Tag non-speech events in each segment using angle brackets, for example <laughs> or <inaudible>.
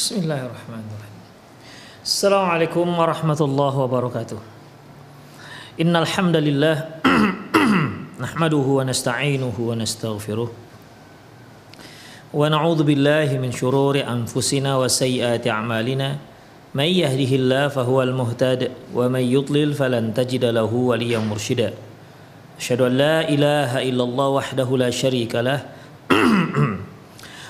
Bismillahirrahmanirrahim. Assalamualaikum warahmatullahi wabarakatuh. Innal hamdalillah nahmaduhu wa nasta'inuhu wa nastaghfiruh. Wa na'udzu billahi min shururi anfusina wa sayyiati a'malina. May yahdihillahu fahuwal muhtad wa may yudlil falan tajida lahu waliyyan mursyida. Asyhadu an la ilaha illallah wahdahu la syarika lah.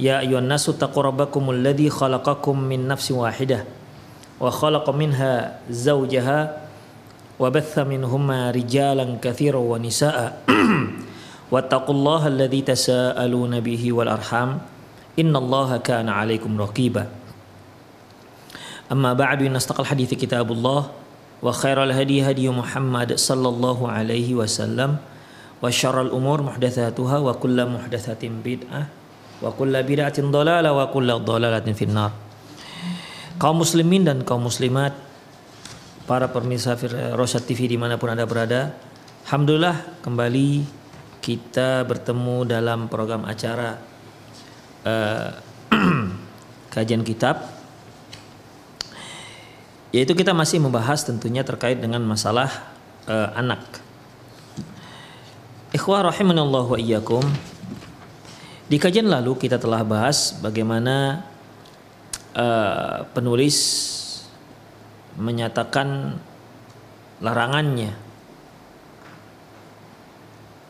يا أيها الناس اتقوا ربكم الذي خلقكم من نفس واحدة وخلق منها زوجها وبث منهما رجالا كثيرا ونساء. <clears throat> واتقوا الله الذي تساءلون به والأرحام. إن الله كان عليكم رقيبا. أما بعد إن أصدق الحديث كتاب الله وخير الهدي هدي محمد صلى الله عليه وسلم وشر الأمور محدثاتها وكل محدثة بدعة. Wa kulla bid'atin dhalalah wa kulla dhalalatin finnar. Kaum muslimin dan kaum muslimat, para pemirsa Rosyad TV di mana pun anda berada, Alhamdulillah kembali kita bertemu dalam program acara uh, <clears throat> kajian kitab yaitu kita masih membahas tentunya terkait dengan masalah uh, anak. Ikhwah rahimanallah wa iyyakum. Di kajian lalu kita telah bahas bagaimana uh, penulis menyatakan larangannya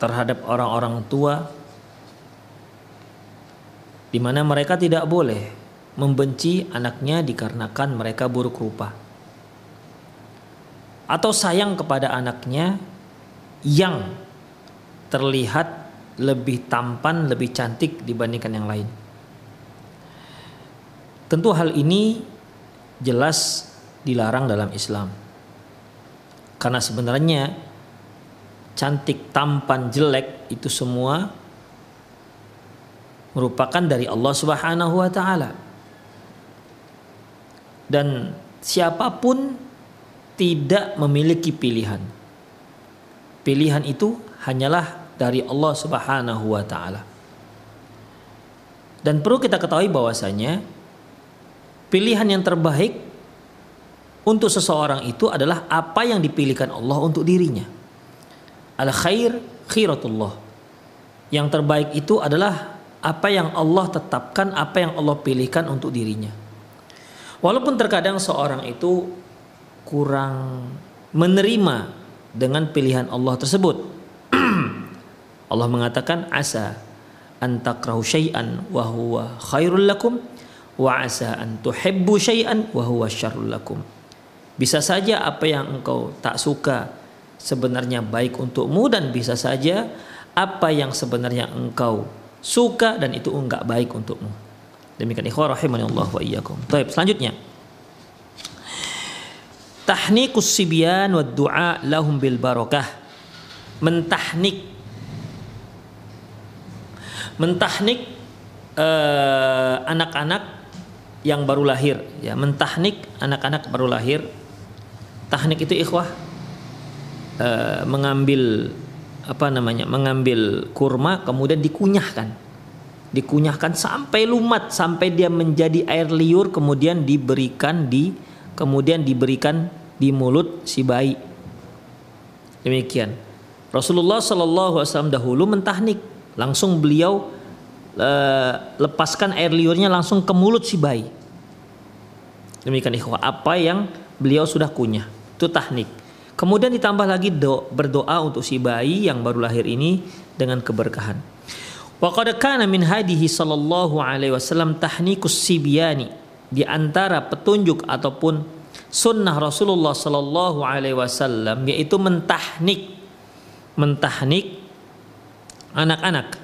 terhadap orang-orang tua di mana mereka tidak boleh membenci anaknya dikarenakan mereka buruk rupa. Atau sayang kepada anaknya yang terlihat lebih tampan, lebih cantik dibandingkan yang lain. Tentu hal ini jelas dilarang dalam Islam. Karena sebenarnya cantik, tampan, jelek itu semua merupakan dari Allah Subhanahu wa taala. Dan siapa pun tidak memiliki pilihan. Pilihan itu hanyalah dari Allah Subhanahu wa taala. Dan perlu kita ketahui bahwasanya pilihan yang terbaik untuk seseorang itu adalah apa yang dipilihkan Allah untuk dirinya. Al khair khiratullah. Yang terbaik itu adalah apa yang Allah tetapkan, apa yang Allah pilihkan untuk dirinya. Walaupun terkadang seorang itu kurang menerima dengan pilihan Allah tersebut, Allah mengatakan asa antakrahu syai'an wa huwa khairul lakum wa asa an tuhibbu syai'an wa huwa syarrul lakum. Bisa saja apa yang engkau tak suka sebenarnya baik untukmu dan bisa saja apa yang sebenarnya engkau suka dan itu enggak baik untukmu. Demikian ikhwah rahimani Allah wa iyyakum. Baik, selanjutnya. Tahnikus sibyan wa du'a lahum bil barakah. Mentahnik mentahnik eh, anak-anak yang baru lahir. Ya mentahnik anak-anak baru lahir. Tahnik itu ikhwah uh, mengambil apa namanya mengambil kurma kemudian dikunyahkan. Dikunyahkan sampai lumat sampai dia menjadi air liur kemudian diberikan di kemudian diberikan di mulut si bayi. Demikian. Rasulullah Shallallahu Alaihi Wasallam dahulu mentahnik Langsung beliau uh, lepaskan air liurnya langsung ke mulut si bayi. Demikian ikhwah, apa yang beliau sudah kunyah. Itu tahnik. Kemudian ditambah lagi do, berdoa untuk si bayi yang baru lahir ini dengan keberkahan. Wa qad kana min hadihi sallallahu alaihi wasallam tahnikus sibyani di antara petunjuk ataupun sunnah Rasulullah sallallahu alaihi wasallam yaitu mentahnik mentahnik anak-anak.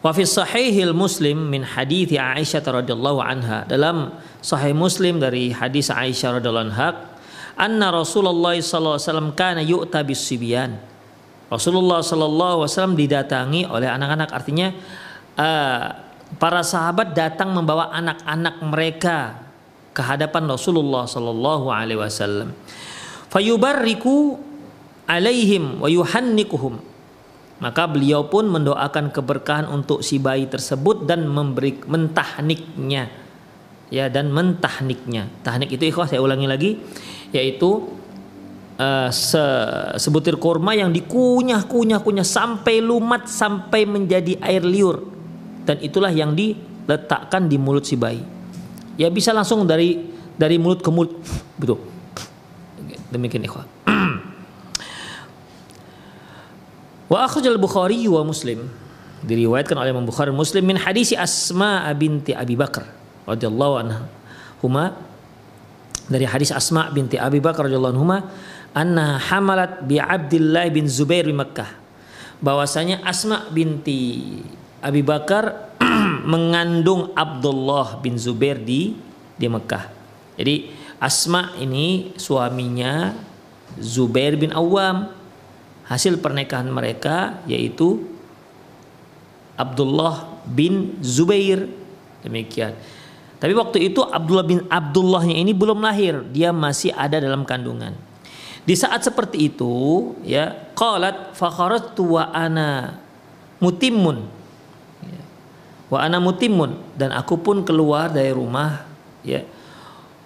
Wa fi sahihil Muslim min hadithi Aisyah radhiyallahu anha dalam Sahih Muslim dari hadis Aisyah radhiallahu anha, anna Rasulullah sallallahu alaihi wasallam kana yu'ta bisibyan. Rasulullah sallallahu alaihi wasallam didatangi oleh anak-anak artinya uh, para sahabat datang membawa anak-anak mereka ke hadapan Rasulullah sallallahu alaihi wasallam. Fayubarriku alaihim wa yuhannikuhum maka beliau pun mendoakan keberkahan untuk si bayi tersebut dan memberi mentahniknya. Ya dan mentahniknya. Tahnik itu ikhwah saya ulangi lagi yaitu uh, se sebutir kurma yang dikunyah kunyah kunyah sampai lumat sampai menjadi air liur. Dan itulah yang diletakkan di mulut si bayi. Ya bisa langsung dari dari mulut ke mulut. Betul demikian ikhwah Wa akhrajal Bukhari wa Muslim. Diriwayatkan oleh Imam Bukhari Muslim min hadisi Asma binti Abi Bakar radhiyallahu anha huma dari hadis Asma binti Abi Bakar radhiyallahu anha anna hamalat bi Abdullah bin Zubair di Makkah. Bahwasanya Asma binti Abi Bakar <clears throat> mengandung Abdullah bin Zubair di di Mekah. Jadi Asma ini suaminya Zubair bin Awam hasil pernikahan mereka yaitu Abdullah bin Zubair demikian. Tapi waktu itu Abdullah bin Abdullahnya ini belum lahir, dia masih ada dalam kandungan. Di saat seperti itu, ya, qalat fakharatu wa ana mutimmun. Ya. Wa ana mutimmun dan aku pun keluar dari rumah, ya.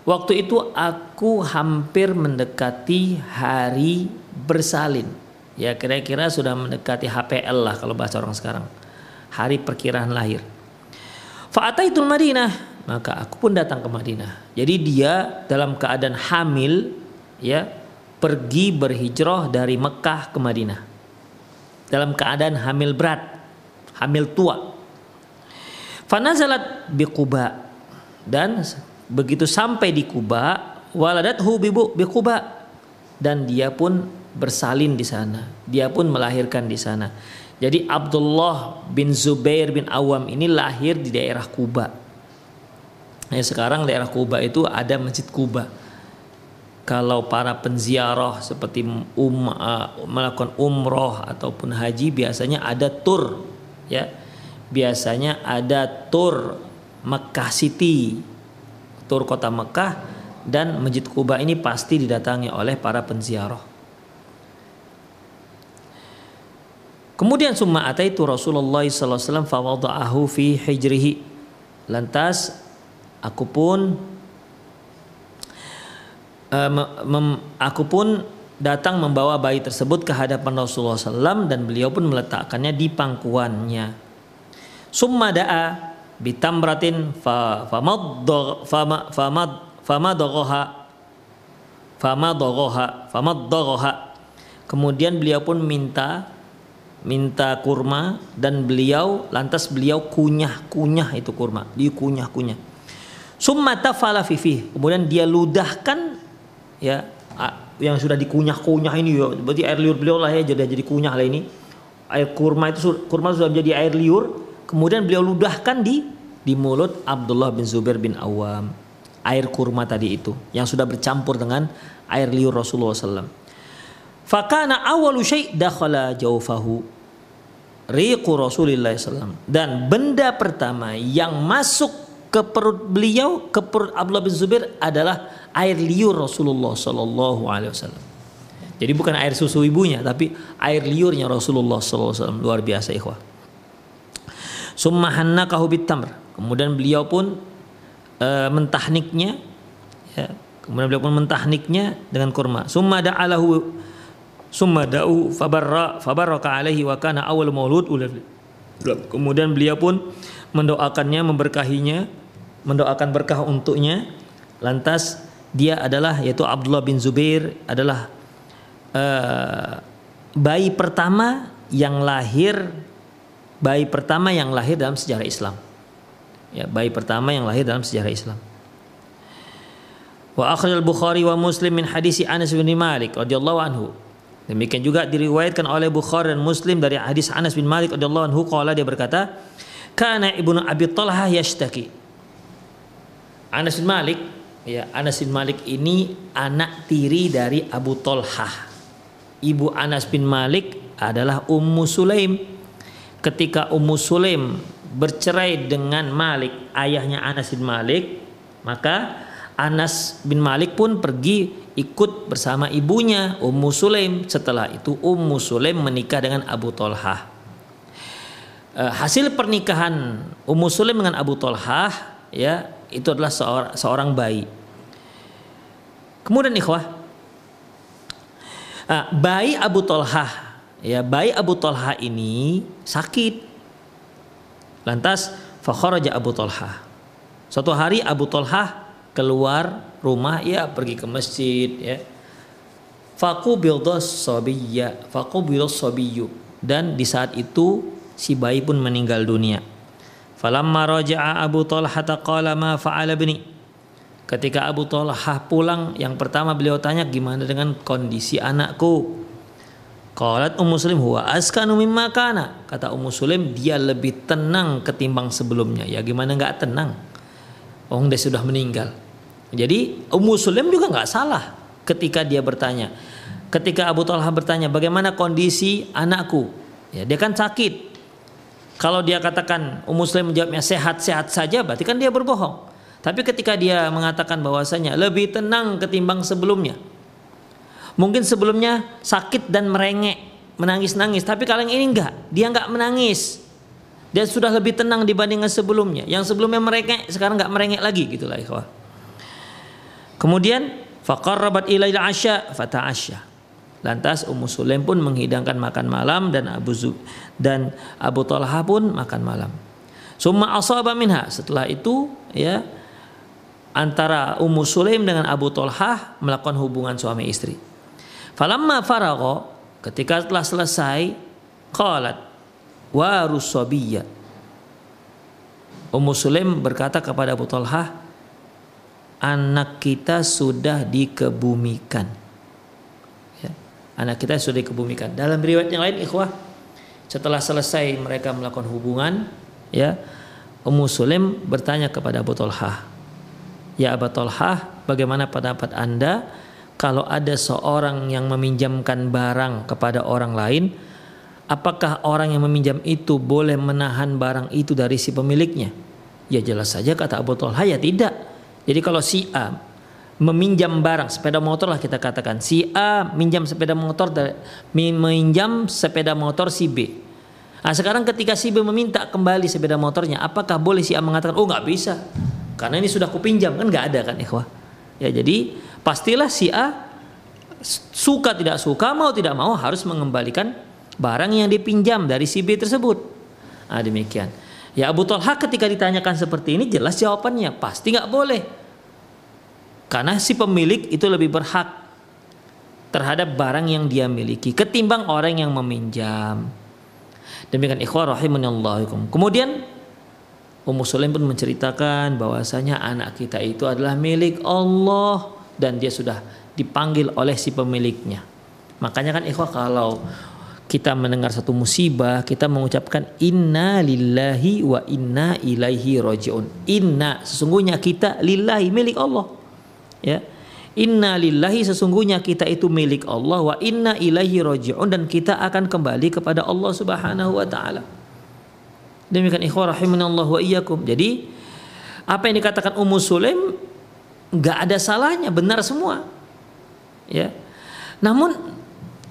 Waktu itu aku hampir mendekati hari bersalin ya kira-kira sudah mendekati HPL lah kalau bahasa orang sekarang. Hari perkiraan lahir. Fa'ataitul Madinah maka aku pun datang ke Madinah. Jadi dia dalam keadaan hamil ya pergi berhijrah dari Mekah ke Madinah. Dalam keadaan hamil berat hamil tua. Fanazalat bi Quba dan begitu sampai di Kuba waladathu bi Quba. Dan dia pun bersalin di sana. Dia pun melahirkan di sana. Jadi Abdullah bin Zubair bin Awam ini lahir di daerah Kuba. Nah, sekarang daerah Kuba itu ada Masjid Kuba. Kalau para penziarah seperti um, uh, melakukan umroh ataupun haji biasanya ada tur ya. Biasanya ada tur Mekah City, tur kota Mekah dan Masjid Kuba ini pasti didatangi oleh para penziarah. Kemudian summa ataitu Rasulullah wasallam fawada'ahu fi hijrihi. Lantas aku pun uh, mem, aku pun datang membawa bayi tersebut ke hadapan Rasulullah SAW dan beliau pun meletakkannya di pangkuannya. Summa da'a bitamratin fa famadda fama famad famadaghaha famadaghaha famadaghaha. Kemudian beliau pun minta minta kurma dan beliau lantas beliau kunyah-kunyah itu kurma, dikunyah-kunyah. Summa tafala fifi. Kemudian dia ludahkan ya yang sudah dikunyah-kunyah ini ya. Berarti air liur beliau lah ya jadi jadi kunyah lah ini. Air kurma itu kurma sudah menjadi air liur, kemudian beliau ludahkan di di mulut Abdullah bin Zubair bin Awam. Air kurma tadi itu yang sudah bercampur dengan air liur Rasulullah SAW. Fakana awalu syai' dakhala jaufahu riqu Rasulullah SAW dan benda pertama yang masuk ke perut beliau ke perut Abdullah bin Zubair adalah air liur Rasulullah Wasallam. Jadi bukan air susu ibunya tapi air liurnya Rasulullah Wasallam luar biasa ikhwah. Summa hannakahu bitamr. Kemudian beliau pun e, mentahniknya ya, kemudian beliau pun mentahniknya dengan kurma. Summa da'alahu summa da'u fabarra fabaraka alaihi wa kana awal maulud kemudian beliau pun mendoakannya memberkahinya mendoakan berkah untuknya. Lantas dia adalah yaitu Abdullah bin Zubair adalah uh, bayi pertama yang lahir bayi pertama yang lahir dalam sejarah Islam. Ya bayi pertama yang lahir dalam sejarah Islam. Wa akhrajal Bukhari wa Muslim min hadisi Anas bin Malik radhiyallahu anhu Demikian juga diriwayatkan oleh Bukhari dan Muslim dari hadis Anas bin Malik radhiyallahu anhu qala dia berkata, "Kana ibnu Abi Talha yashtaki." Anas bin Malik ya Anas bin Malik ini anak tiri dari Abu Tolhah ibu Anas bin Malik adalah Ummu Sulaim ketika Ummu Sulaim bercerai dengan Malik ayahnya Anas bin Malik maka Anas bin Malik pun pergi ikut bersama ibunya Ummu Sulaim setelah itu Ummu Sulaim menikah dengan Abu Tolhah hasil pernikahan Ummu Sulaim dengan Abu Tolhah ya itu adalah seorang, seorang bayi. Kemudian ikhwah, uh, bayi Abu Tolhah, ya bayi Abu Tolhah ini sakit. Lantas fakharaja Abu Tolhah. Suatu hari Abu Tolhah keluar rumah ya pergi ke masjid ya. Faku bildos sobiyya, faku bildos sobiyu. Dan di saat itu si bayi pun meninggal dunia. Falamma raja'a Abu Talha qala ma fa'ala. Ketika Abu Talha pulang, yang pertama beliau tanya gimana dengan kondisi anakku. Qalat Ummu Sulaim huwa askanu mimma kana. Kata Ummu Sulaim dia lebih tenang ketimbang sebelumnya. Ya gimana nggak tenang? Oh dia sudah meninggal. Jadi Ummu Sulaim juga nggak salah ketika dia bertanya. Ketika Abu Talha bertanya bagaimana kondisi anakku? Ya dia kan sakit. Kalau dia katakan um muslim menjawabnya sehat-sehat saja berarti kan dia berbohong. Tapi ketika dia mengatakan bahwasanya lebih tenang ketimbang sebelumnya. Mungkin sebelumnya sakit dan merengek, menangis-nangis, tapi kalau yang ini enggak, dia enggak menangis. Dia sudah lebih tenang dibandingkan sebelumnya. Yang sebelumnya merengek, sekarang enggak merengek lagi gitulah ikhwah. Kemudian faqarrabat ilail asya fata'asya. Lantas Ummu Sulaim pun menghidangkan makan malam dan Abu Zub dan Abu Talha pun makan malam. Summa asaba minha. Setelah itu ya antara Ummu Sulaim dengan Abu Talha melakukan hubungan suami istri. Falamma faragha ketika telah selesai qalat wa rusabiyya Ummu Sulaim berkata kepada Abu Talha anak kita sudah dikebumikan. Anak kita sudah dikebumikan. Dalam riwayat yang lain ikhwah setelah selesai mereka melakukan hubungan ya Ummu Sulaim bertanya kepada Abu Talha Ya Abu Talha bagaimana pendapat anda kalau ada seorang yang meminjamkan barang kepada orang lain? Apakah orang yang meminjam itu boleh menahan barang itu dari si pemiliknya? Ya jelas saja kata Abu Talha. Ya tidak jadi kalau si A meminjam barang sepeda motor lah kita katakan. Si A minjam sepeda motor dari meminjam sepeda motor si B. Nah sekarang ketika si B meminta kembali sepeda motornya apakah boleh si A mengatakan oh nggak bisa. Karena ini sudah kupinjam. Kan nggak ada kan ikhwah? Ya jadi pastilah si A suka tidak suka mau tidak mau harus mengembalikan barang yang dipinjam dari si B tersebut. Nah demikian ya Abu Talha ketika ditanyakan seperti ini jelas jawabannya pasti nggak boleh karena si pemilik itu lebih berhak terhadap barang yang dia miliki ketimbang orang yang meminjam. Demikian ikhwah rahimanallahu Kemudian Ummu Sulaim pun menceritakan bahwasanya anak kita itu adalah milik Allah dan dia sudah dipanggil oleh si pemiliknya. Makanya kan ikhwah kalau kita mendengar satu musibah, kita mengucapkan inna lillahi wa inna ilaihi rajiun. Inna sesungguhnya kita lillahi milik Allah ya Inna lillahi sesungguhnya kita itu milik Allah wa inna ilaihi raji'un dan kita akan kembali kepada Allah Subhanahu wa taala. Demikian ikhwah rahimanallah wa iyyakum. Jadi apa yang dikatakan Ummu Sulaim nggak ada salahnya, benar semua. Ya. Namun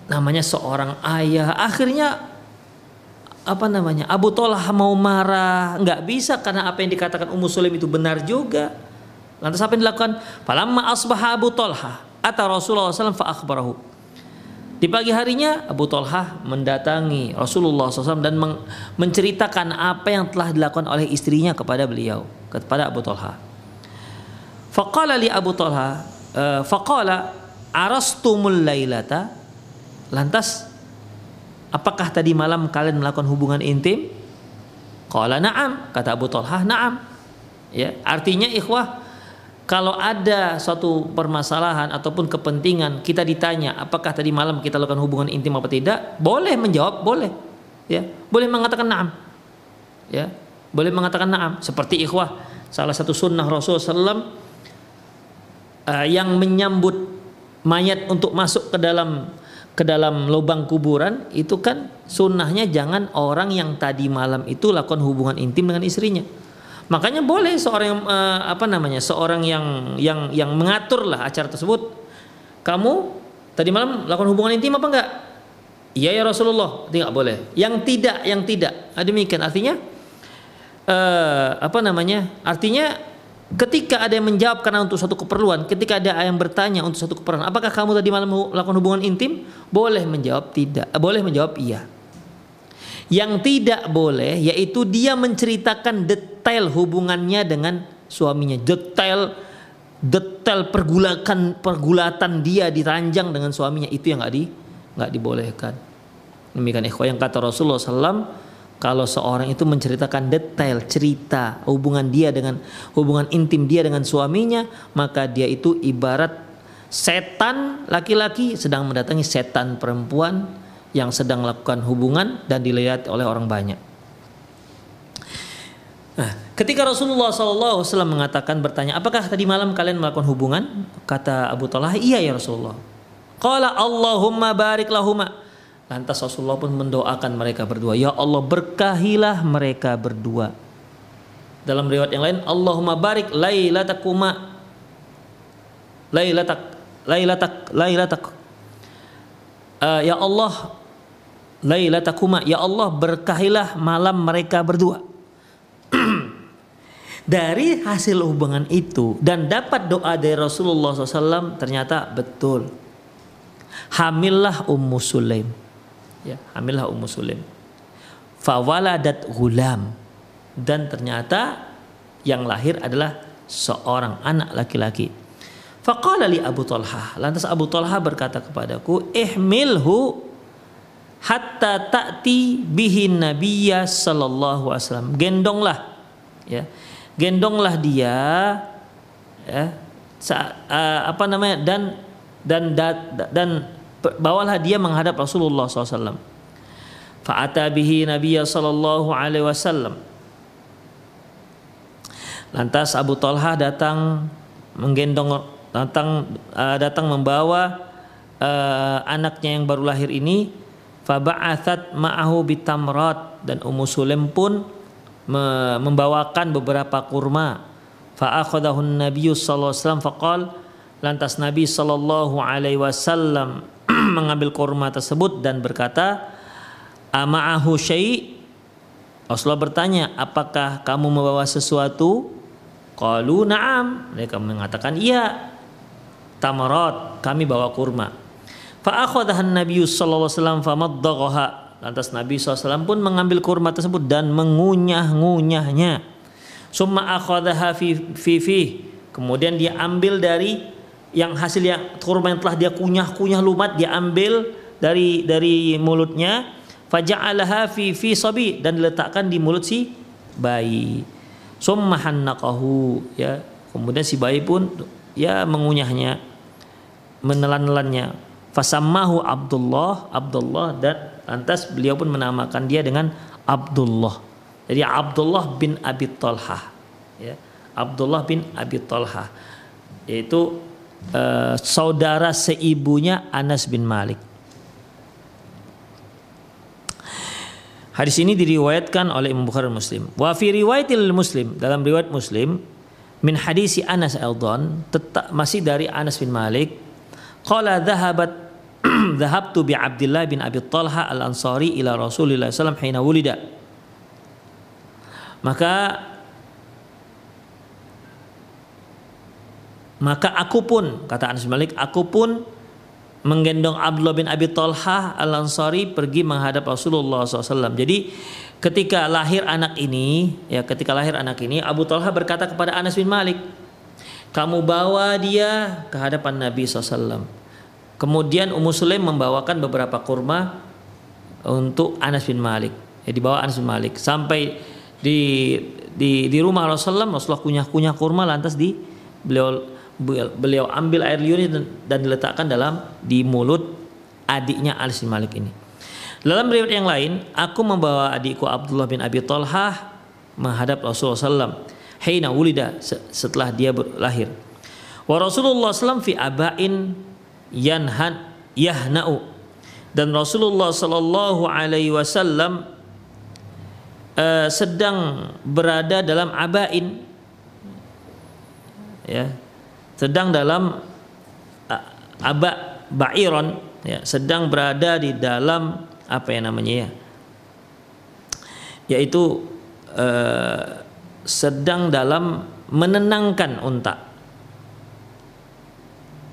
namanya seorang ayah akhirnya apa namanya Abu Tolah mau marah nggak bisa karena apa yang dikatakan Ummu Sulaim itu benar juga Lantas apa yang dilakukan? Falamma asbaha Abu Talha atau Rasulullah SAW fa akhbarahu. Di pagi harinya Abu Talha mendatangi Rasulullah SAW dan menceritakan apa yang telah dilakukan oleh istrinya kepada beliau, kepada Abu Talha. Faqala li Abu Talha, uh, faqala arastumul lailata. Lantas apakah tadi malam kalian melakukan hubungan intim? Qala na'am, kata Abu Talha, na'am. Ya, artinya ikhwah kalau ada suatu permasalahan ataupun kepentingan kita ditanya apakah tadi malam kita lakukan hubungan intim apa tidak boleh menjawab boleh ya boleh mengatakan naam ya boleh mengatakan naam seperti ikhwah salah satu sunnah Rasulullah SAW uh, yang menyambut mayat untuk masuk ke dalam ke dalam lubang kuburan itu kan sunnahnya jangan orang yang tadi malam itu lakukan hubungan intim dengan istrinya. Makanya boleh seorang yang uh, apa namanya seorang yang yang yang mengatur lah acara tersebut. Kamu tadi malam lakukan hubungan intim apa enggak? Iya ya Rasulullah, tidak boleh. Yang tidak, yang tidak. Ada demikian artinya uh, apa namanya? Artinya ketika ada yang menjawab karena untuk suatu keperluan, ketika ada yang bertanya untuk suatu keperluan, apakah kamu tadi malam melakukan hubungan intim? Boleh menjawab tidak, eh, boleh menjawab iya. Yang tidak boleh yaitu dia menceritakan detail hubungannya dengan suaminya, detail detail pergulakan pergulatan dia diranjang dengan suaminya itu yang nggak di nggak dibolehkan. Demikian ikhwah yang kata Rasulullah SAW kalau seorang itu menceritakan detail cerita hubungan dia dengan hubungan intim dia dengan suaminya, maka dia itu ibarat setan laki-laki sedang mendatangi setan perempuan yang sedang melakukan hubungan dan dilihat oleh orang banyak. Nah, ketika Rasulullah SAW mengatakan bertanya, apakah tadi malam kalian melakukan hubungan? Kata Abu Talha, iya ya Rasulullah. Qala Allahumma barik lahuma. Lantas Rasulullah pun mendoakan mereka berdua, "Ya Allah, berkahilah mereka berdua." Dalam riwayat yang lain, Allahumma barik lailatakuma. Lailatak lailatak lailatak. Uh, ya Allah lailatakuma. Ya Allah berkahilah malam mereka berdua. <clears throat> Dari hasil hubungan itu dan dapat doa dari Rasulullah SAW ternyata betul. Hamillah Ummu Sulaim ya hamillah Ummu Sulaim fawaladat gulam dan ternyata yang lahir adalah seorang anak laki-laki. Faqala li Abu Talha lantas Abu Talha berkata kepadaku ihmilhu hatta ta'ti bihi nabiyya sallallahu alaihi wasallam. Gendonglah ya. Gendonglah dia ya. Saat, uh, apa namanya dan dan dan, dan bawalah dia menghadap Rasulullah SAW. Fa'ata bihi Nabiya sallallahu alaihi wasallam. Lantas Abu Talha datang menggendong datang uh, datang membawa uh, anaknya yang baru lahir ini faba'athat ma'ahu bitamrat dan Ummu Sulaim pun me membawakan beberapa kurma fa'akhadahu Nabi sallallahu alaihi wasallam faqal lantas Nabi sallallahu alaihi wasallam <clears throat> mengambil kurma tersebut dan berkata, "Ama'ahu syai?" Rasulullah bertanya, "Apakah kamu membawa sesuatu?" Qalu na'am. Mereka mengatakan, "Iya." Tamarat, kami bawa kurma. Fa akhadha Nabi sallallahu alaihi wasallam famaddaghaha. Lantas Nabi SAW pun mengambil kurma tersebut dan mengunyah-ngunyahnya. Summa akhadaha fi fi fi. Kemudian dia ambil dari yang hasil yang kurma yang telah dia kunyah-kunyah lumat dia ambil dari dari mulutnya faja'alaha fi fi sabi dan diletakkan di mulut si bayi. Summa hannaqahu ya. Kemudian si bayi pun ya mengunyahnya menelan-nelannya. Fasammahu Abdullah Abdullah dan lantas beliau pun menamakan dia dengan Abdullah. Jadi Abdullah bin Abi Talha ya. Abdullah bin Abi Talha yaitu uh, saudara seibunya Anas bin Malik. Hadis ini diriwayatkan oleh Imam Bukhari Muslim. Wa fi riwayatil Muslim dalam riwayat Muslim min hadisi Anas Eldon tetap masih dari Anas bin Malik qala dhahabat <clears throat> dhahabtu bi Abdullah bin Abi Talha al-Ansari ila Rasulillah sallallahu alaihi wasallam wulida maka Maka aku pun kata Anas bin Malik, aku pun menggendong Abdullah bin Abi Talha Al Ansari pergi menghadap Rasulullah SAW. Jadi ketika lahir anak ini, ya ketika lahir anak ini, Abu Talha berkata kepada Anas bin Malik, kamu bawa dia ke hadapan Nabi SAW. Kemudian Ummu Sulaim membawakan beberapa kurma untuk Anas bin Malik. Ya, dibawa Anas bin Malik sampai di di di rumah Rasulullah Rasulullah kunyah-kunyah kurma lantas di beliau beliau ambil air liurnya dan, diletakkan dalam di mulut adiknya Anas bin Malik ini. Dalam riwayat yang lain, aku membawa adikku Abdullah bin Abi Talha menghadap Rasulullah SAW. hina wulida setelah dia lahir. Wa Rasulullah SAW fi abain yanhan yahna'u dan Rasulullah sallallahu alaihi wasallam uh, sedang berada dalam abain ya sedang dalam aba ba'iron ya sedang berada di dalam apa ya namanya ya yaitu uh, sedang dalam menenangkan unta.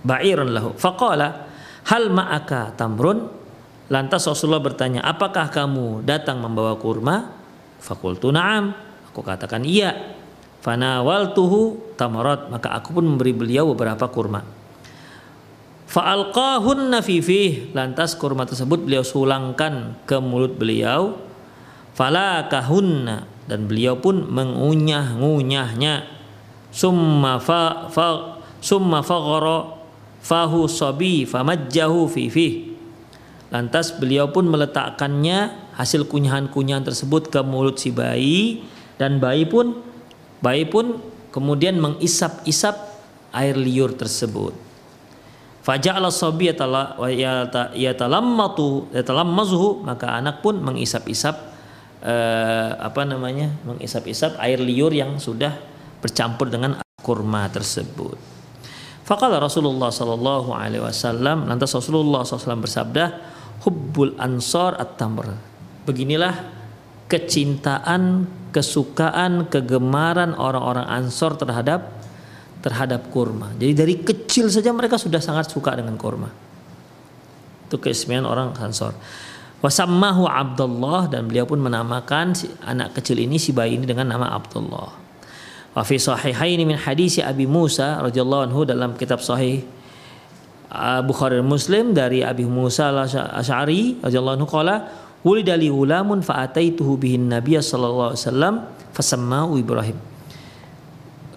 Ba'irun lahu. Faqala hal ma'aka tamrun? Lantas Rasulullah bertanya apakah kamu datang membawa kurma? Fakultu na'am. Aku katakan iya fanawal tuhu tamarat maka aku pun memberi beliau beberapa kurma. Fa'alqahunna fifih lantas kurma tersebut beliau sulangkan ke mulut beliau. Falakahunna. Dan beliau pun mengunyah-ngunyahnya. Summa fa, fa summa faghara. Fahu sabi famajjahu fi fi lantas beliau pun meletakkannya hasil kunyahan-kunyahan tersebut ke mulut si bayi. Dan bayi pun bayi pun kemudian mengisap-isap air liur tersebut faja'ala sabi yatalammatu yatalammazuhu maka anak pun mengisap-isap eh, apa namanya mengisap-isap air liur yang sudah bercampur dengan kurma tersebut. Fakala Rasulullah Sallallahu Alaihi Wasallam lantas Rasulullah SAW bersabda hubbul ansor at-tamr beginilah kecintaan kesukaan kegemaran orang-orang ansor terhadap terhadap kurma. Jadi dari kecil saja mereka sudah sangat suka dengan kurma. Itu keistimewaan orang ansor. Wasammahu Abdullah dan beliau pun menamakan si anak kecil ini si bayi ini dengan nama Abdullah. Wa fi sahihaini min hadis Abi Musa radhiyallahu anhu dalam kitab sahih uh, Bukhari Muslim dari Abi Musa al-Asy'ari radhiyallahu anhu qala wulida li ulamun fa ataituhu bihin nabiy sallallahu alaihi wasallam fasammahu Ibrahim.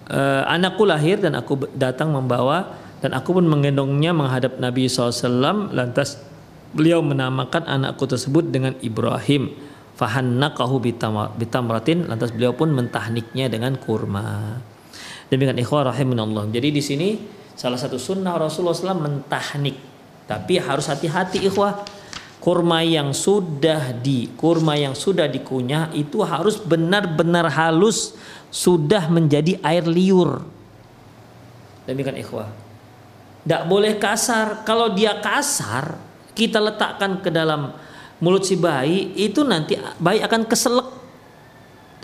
Uh, anakku lahir dan aku datang membawa dan aku pun menggendongnya menghadap Nabi SAW lantas beliau menamakan anakku tersebut dengan Ibrahim. Fahannaqahu bitamratin lantas beliau pun mentahniknya dengan kurma. Demikian ikhwah rahimanallah jadi di sini salah satu sunnah Rasulullah SAW mentahnik. Tapi harus hati-hati ikhwah kurma yang sudah di kurma yang sudah dikunyah itu harus benar-benar halus sudah menjadi air liur. Demikian ikhwah. Tidak boleh kasar. Kalau dia kasar kita letakkan ke dalam mulut si bayi itu nanti bayi akan keselak.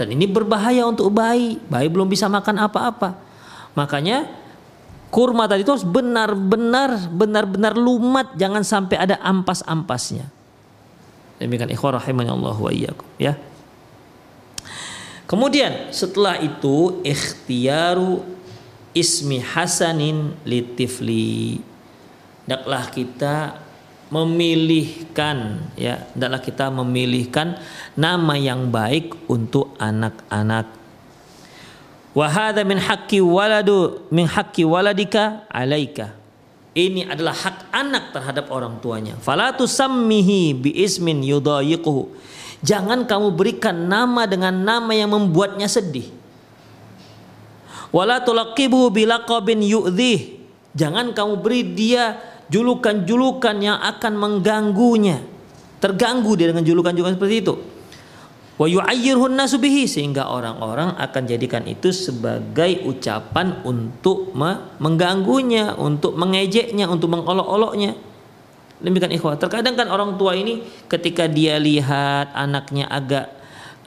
Dan ini berbahaya untuk bayi. Bayi belum bisa makan apa-apa. Makanya kurma tadi itu harus benar-benar benar-benar lumat. Jangan sampai ada ampas-ampasnya. Demikian ikhwah rahimahnya Allah wa iyyakum ya. Kemudian setelah itu ikhtiyaru ismi hasanin litifli hendaklah kita memilihkan ya. Adalah kita memilihkan nama yang baik untuk anak-anak wa hadza min haqqi waladu min haqqi waladika alaika. Ini adalah hak anak terhadap orang tuanya. Fala tusammihi bi ismin yudayiquhu jangan kamu berikan nama dengan nama yang membuatnya sedih. Wala tulaqibu bilaqabin yu'dhih. Jangan kamu beri dia julukan-julukan yang akan mengganggunya. Terganggu dia dengan julukan-julukan seperti itu. Wa yu'ayyirhun nasubihi sehingga orang-orang akan jadikan itu sebagai ucapan untuk mengganggunya, untuk mengejeknya, untuk mengolok-oloknya. Demikian ikhwah. Terkadang kan orang tua ini ketika dia lihat anaknya agak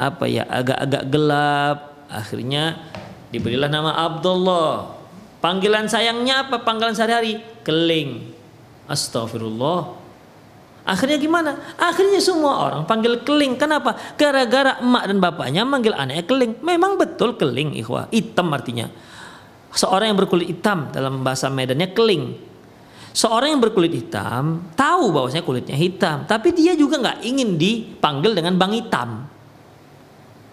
apa ya, agak-agak gelap, akhirnya diberilah nama Abdullah. Panggilan sayangnya apa? Panggilan sehari-hari keling. Astagfirullah. Akhirnya gimana? Akhirnya semua orang panggil keling. Kenapa? Gara-gara emak dan bapaknya manggil anaknya keling. Memang betul keling, ikhwah. Hitam artinya. Seorang yang berkulit hitam dalam bahasa Medannya keling. Seorang yang berkulit hitam tahu bahwasanya kulitnya hitam, tapi dia juga nggak ingin dipanggil dengan bang hitam.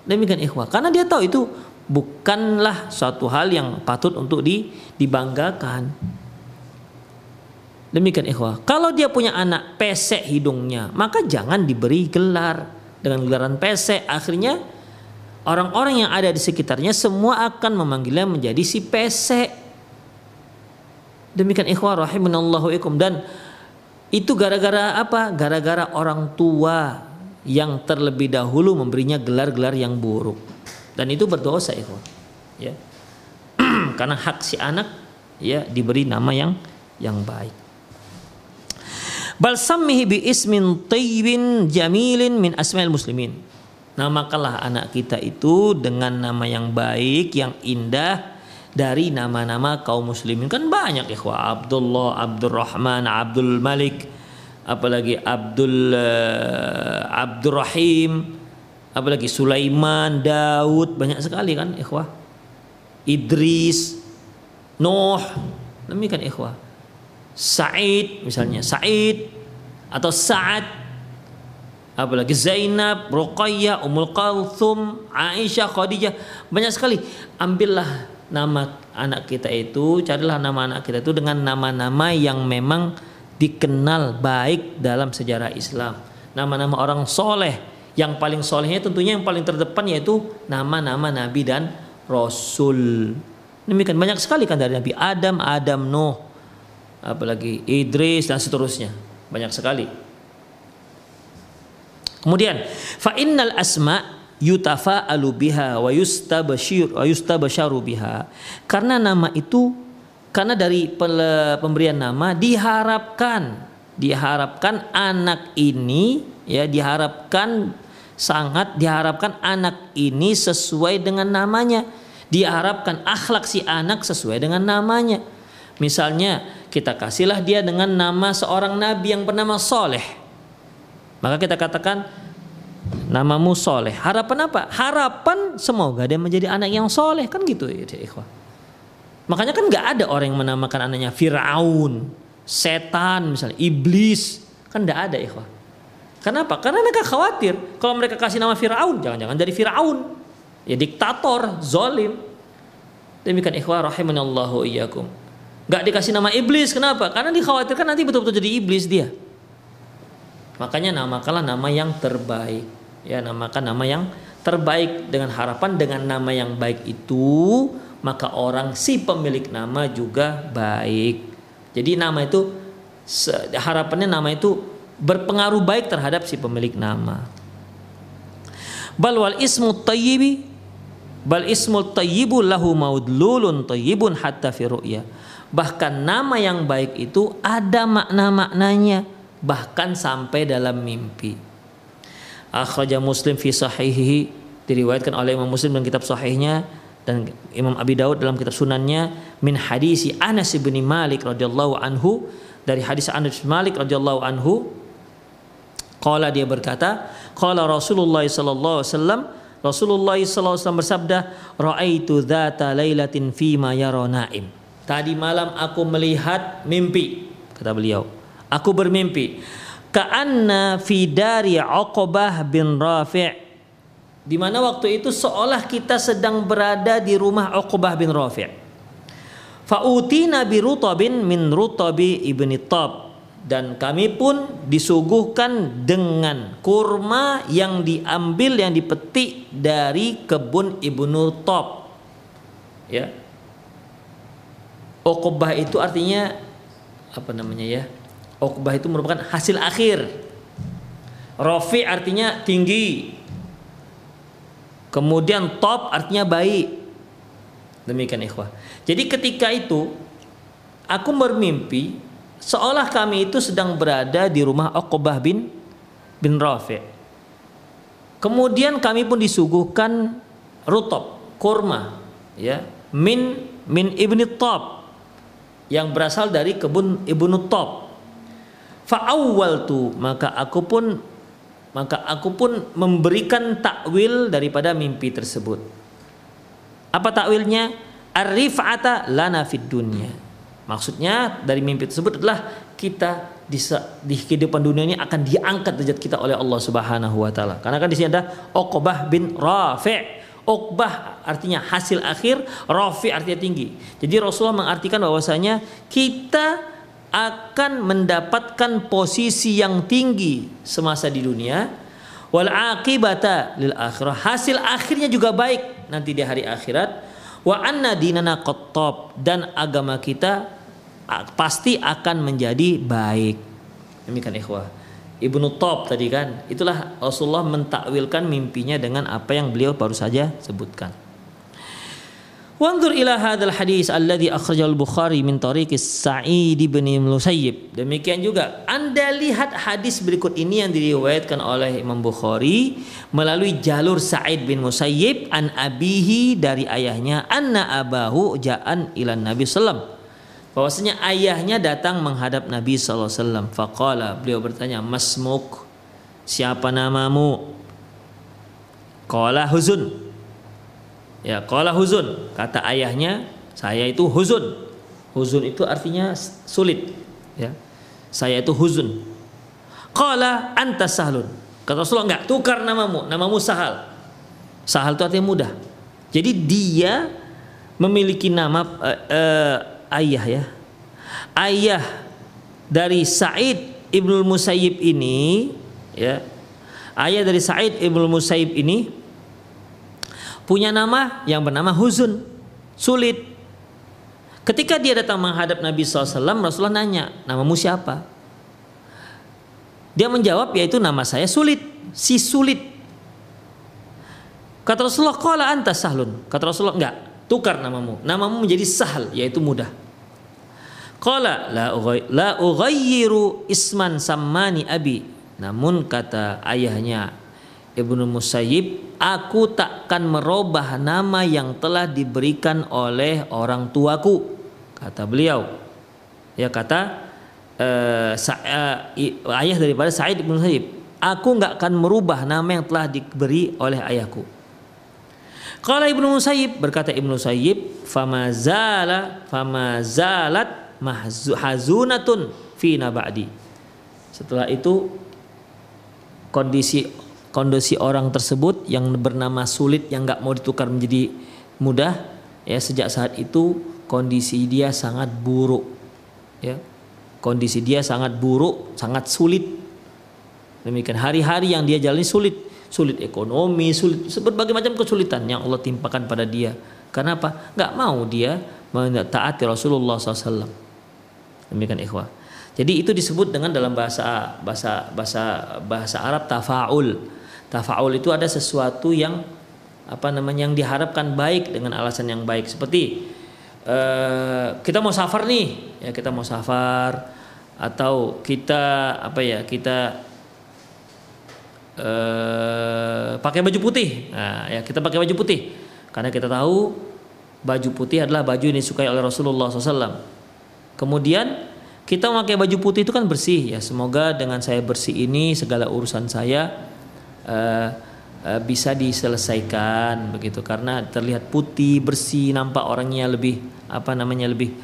Demikian ikhwah, karena dia tahu itu bukanlah suatu hal yang patut untuk dibanggakan. Demikian ikhwah. Kalau dia punya anak pesek hidungnya, maka jangan diberi gelar dengan gelaran pesek. Akhirnya orang-orang yang ada di sekitarnya semua akan memanggilnya menjadi si pesek. Demikian ikhwah rahimanallahu ikum dan itu gara-gara apa? Gara-gara orang tua yang terlebih dahulu memberinya gelar-gelar yang buruk. Dan itu berdosa ikhwah. Ya. <clears throat> Karena hak si anak ya diberi nama yang yang baik. Bal sammihi bi ismin tayyibin jamilin min asmail muslimin. Namakalah anak kita itu dengan nama yang baik, yang indah dari nama-nama kaum muslimin. Kan banyak ikhwah, Abdullah, Abdurrahman, Abdul Malik, apalagi Abdul uh, Abdurrahim, apalagi Sulaiman, Daud, banyak sekali kan ikhwah. Idris, Nuh, demikian ikhwah. Said misalnya. Said atau Sa'ad. Apalagi Zainab, Ruqayyah, Ummul Kalthum, Aisyah, Khadijah. Banyak sekali. Ambillah nama anak kita itu carilah nama anak kita itu dengan nama-nama yang memang dikenal baik dalam sejarah Islam. Nama-nama orang soleh. Yang paling solehnya tentunya yang paling terdepan yaitu nama-nama Nabi dan Rasul. Demikian. Banyak sekali kan dari Nabi Adam, Adam, Nuh apalagi Idris dan seterusnya. Banyak sekali. Kemudian fa innal asma yutafa'alu biha wa yustabashir wa yustabasharu biha. Karena nama itu karena dari pemberian nama diharapkan diharapkan anak ini ya diharapkan sangat diharapkan anak ini sesuai dengan namanya. Diharapkan akhlak si anak sesuai dengan namanya misalnya kita kasihlah dia dengan nama seorang nabi yang bernama Soleh. Maka kita katakan namamu Soleh. Harapan apa? Harapan semoga dia menjadi anak yang soleh kan gitu ya ikhwah. Makanya kan nggak ada orang yang menamakan anaknya Fir'aun, setan misalnya, iblis. Kan nggak ada ikhwah. Kenapa? Karena mereka khawatir kalau mereka kasih nama Fir'aun, jangan-jangan dari Fir'aun. Ya diktator, zolim. Demikian ikhwah rahimanallahu iyyakum. Gak dikasih nama iblis, kenapa? Karena dikhawatirkan nanti betul-betul jadi iblis dia. Makanya namakanlah nama yang terbaik. Ya, namakan nama yang terbaik dengan harapan dengan nama yang baik itu maka orang si pemilik nama juga baik. Jadi nama itu harapannya nama itu berpengaruh baik terhadap si pemilik nama. Bal wal ismu tayyibi bal ismu tayyibu lahu maudlulun tayyibun hatta fi ru'ya Bahkan nama yang baik itu ada makna-maknanya bahkan sampai dalam mimpi. Akhraja Muslim fi sahihihi diriwayatkan oleh Imam Muslim dalam kitab sahihnya dan Imam Abi Daud dalam kitab sunannya min hadisi Anas bin Malik radhiyallahu anhu dari hadis Anas bin Malik radhiyallahu anhu qala dia berkata qala Rasulullah sallallahu alaihi wasallam Rasulullah wasallam bersabda raaitu dzata lailatin fima yara naim Tadi malam aku melihat mimpi, kata beliau. Aku bermimpi. Ka'anna fi dari Uqbah bin Rafi' di mana waktu itu seolah kita sedang berada di rumah Uqbah bin Rafi'. Fa'utina bi rutabin min rutabi ibni Tab dan kami pun disuguhkan dengan kurma yang diambil yang dipetik dari kebun Ibnu Tab. Ya, Okobah itu artinya apa namanya ya? Okobah itu merupakan hasil akhir. Rofi artinya tinggi. Kemudian top artinya baik. Demikian ikhwah. Jadi ketika itu aku bermimpi seolah kami itu sedang berada di rumah Okobah bin bin Rafi. Kemudian kami pun disuguhkan rutop, kurma, ya, min min ibni Top yang berasal dari kebun Ibnu Top. Fa'awwal tu maka aku pun maka aku pun memberikan takwil daripada mimpi tersebut. Apa takwilnya? Arifata lana fid dunya. Maksudnya dari mimpi tersebut adalah kita di, di kehidupan dunia ini akan diangkat derajat kita oleh Allah Subhanahu wa taala. Karena kan di sini ada Uqbah bin Rafi' Uqbah artinya hasil akhir, Rafi artinya tinggi. Jadi Rasulullah mengartikan bahwasanya kita akan mendapatkan posisi yang tinggi semasa di dunia. Wal aqibata lil akhirah. Hasil akhirnya juga baik nanti di hari akhirat. Wa anna dinana qattab. Dan agama kita pasti akan menjadi baik demikian ikhwah Ibnu Top tadi kan itulah Rasulullah mentakwilkan mimpinya dengan apa yang beliau baru saja sebutkan Wanzur ila hadzal hadis alladhi akhrajahu al-Bukhari min tariqi Sa'id bin Musayyib. Demikian juga Anda lihat hadis berikut ini yang diriwayatkan oleh Imam Bukhari melalui jalur Sa'id bin Musayyib an abihi dari ayahnya anna abahu ja'an ila Nabi sallam. Bahwasanya ayahnya datang menghadap Nabi wasallam. Faqala beliau bertanya, "Masmuk? Siapa namamu?" Qala Huzun Ya, qala huzun, kata ayahnya, saya itu huzun. Huzun itu artinya sulit, ya. Saya itu huzun. Qala anta sahlun. Kata Rasulullah enggak, tukar namamu, namamu Sahal. Sahal itu artinya mudah. Jadi dia memiliki nama uh, uh, ayah ya. Ayah dari Said Ibnu Musayyib ini ya. Ayah dari Said Ibnu Musayyib ini punya nama yang bernama Huzun, sulit. Ketika dia datang menghadap Nabi SAW, Rasulullah nanya, namamu siapa? Dia menjawab, yaitu nama saya sulit, si sulit. Kata Rasulullah, kala anta sahlun. Kata Rasulullah, enggak, tukar namamu. Namamu menjadi sahal, yaitu mudah. Kala la ughayyiru isman sammani abi. Namun kata ayahnya Ibnu Musayyib, aku takkan merubah nama yang telah diberikan oleh orang tuaku, kata beliau. Ya kata uh, uh, ayah daripada Sa'id bin Musayyib, aku nggak akan merubah nama yang telah diberi oleh ayahku. Kalau Ibnu Musayyib berkata Ibnu Musayyib, fama zala mahzunatun fi ba'di. Setelah itu kondisi kondisi orang tersebut yang bernama sulit yang nggak mau ditukar menjadi mudah ya sejak saat itu kondisi dia sangat buruk ya. Kondisi dia sangat buruk sangat sulit. Demikian hari-hari yang dia jalani sulit. Sulit ekonomi sulit berbagai macam kesulitan yang Allah timpakan pada dia. Karena apa nggak mau dia mentaati Rasulullah SAW demikian ikhwah. Jadi itu disebut dengan dalam bahasa bahasa bahasa bahasa Arab tafaul. Tafaul itu ada sesuatu yang apa namanya yang diharapkan baik dengan alasan yang baik. Seperti uh, kita mau safar nih. Ya kita mau safar atau kita apa ya kita uh, pakai baju putih. Nah ya kita pakai baju putih. Karena kita tahu baju putih adalah baju yang disukai oleh Rasulullah SAW kemudian kita memakai baju putih itu kan bersih ya. Semoga dengan saya bersih ini segala urusan saya uh, uh, bisa diselesaikan begitu. Karena terlihat putih bersih nampak orangnya lebih apa namanya lebih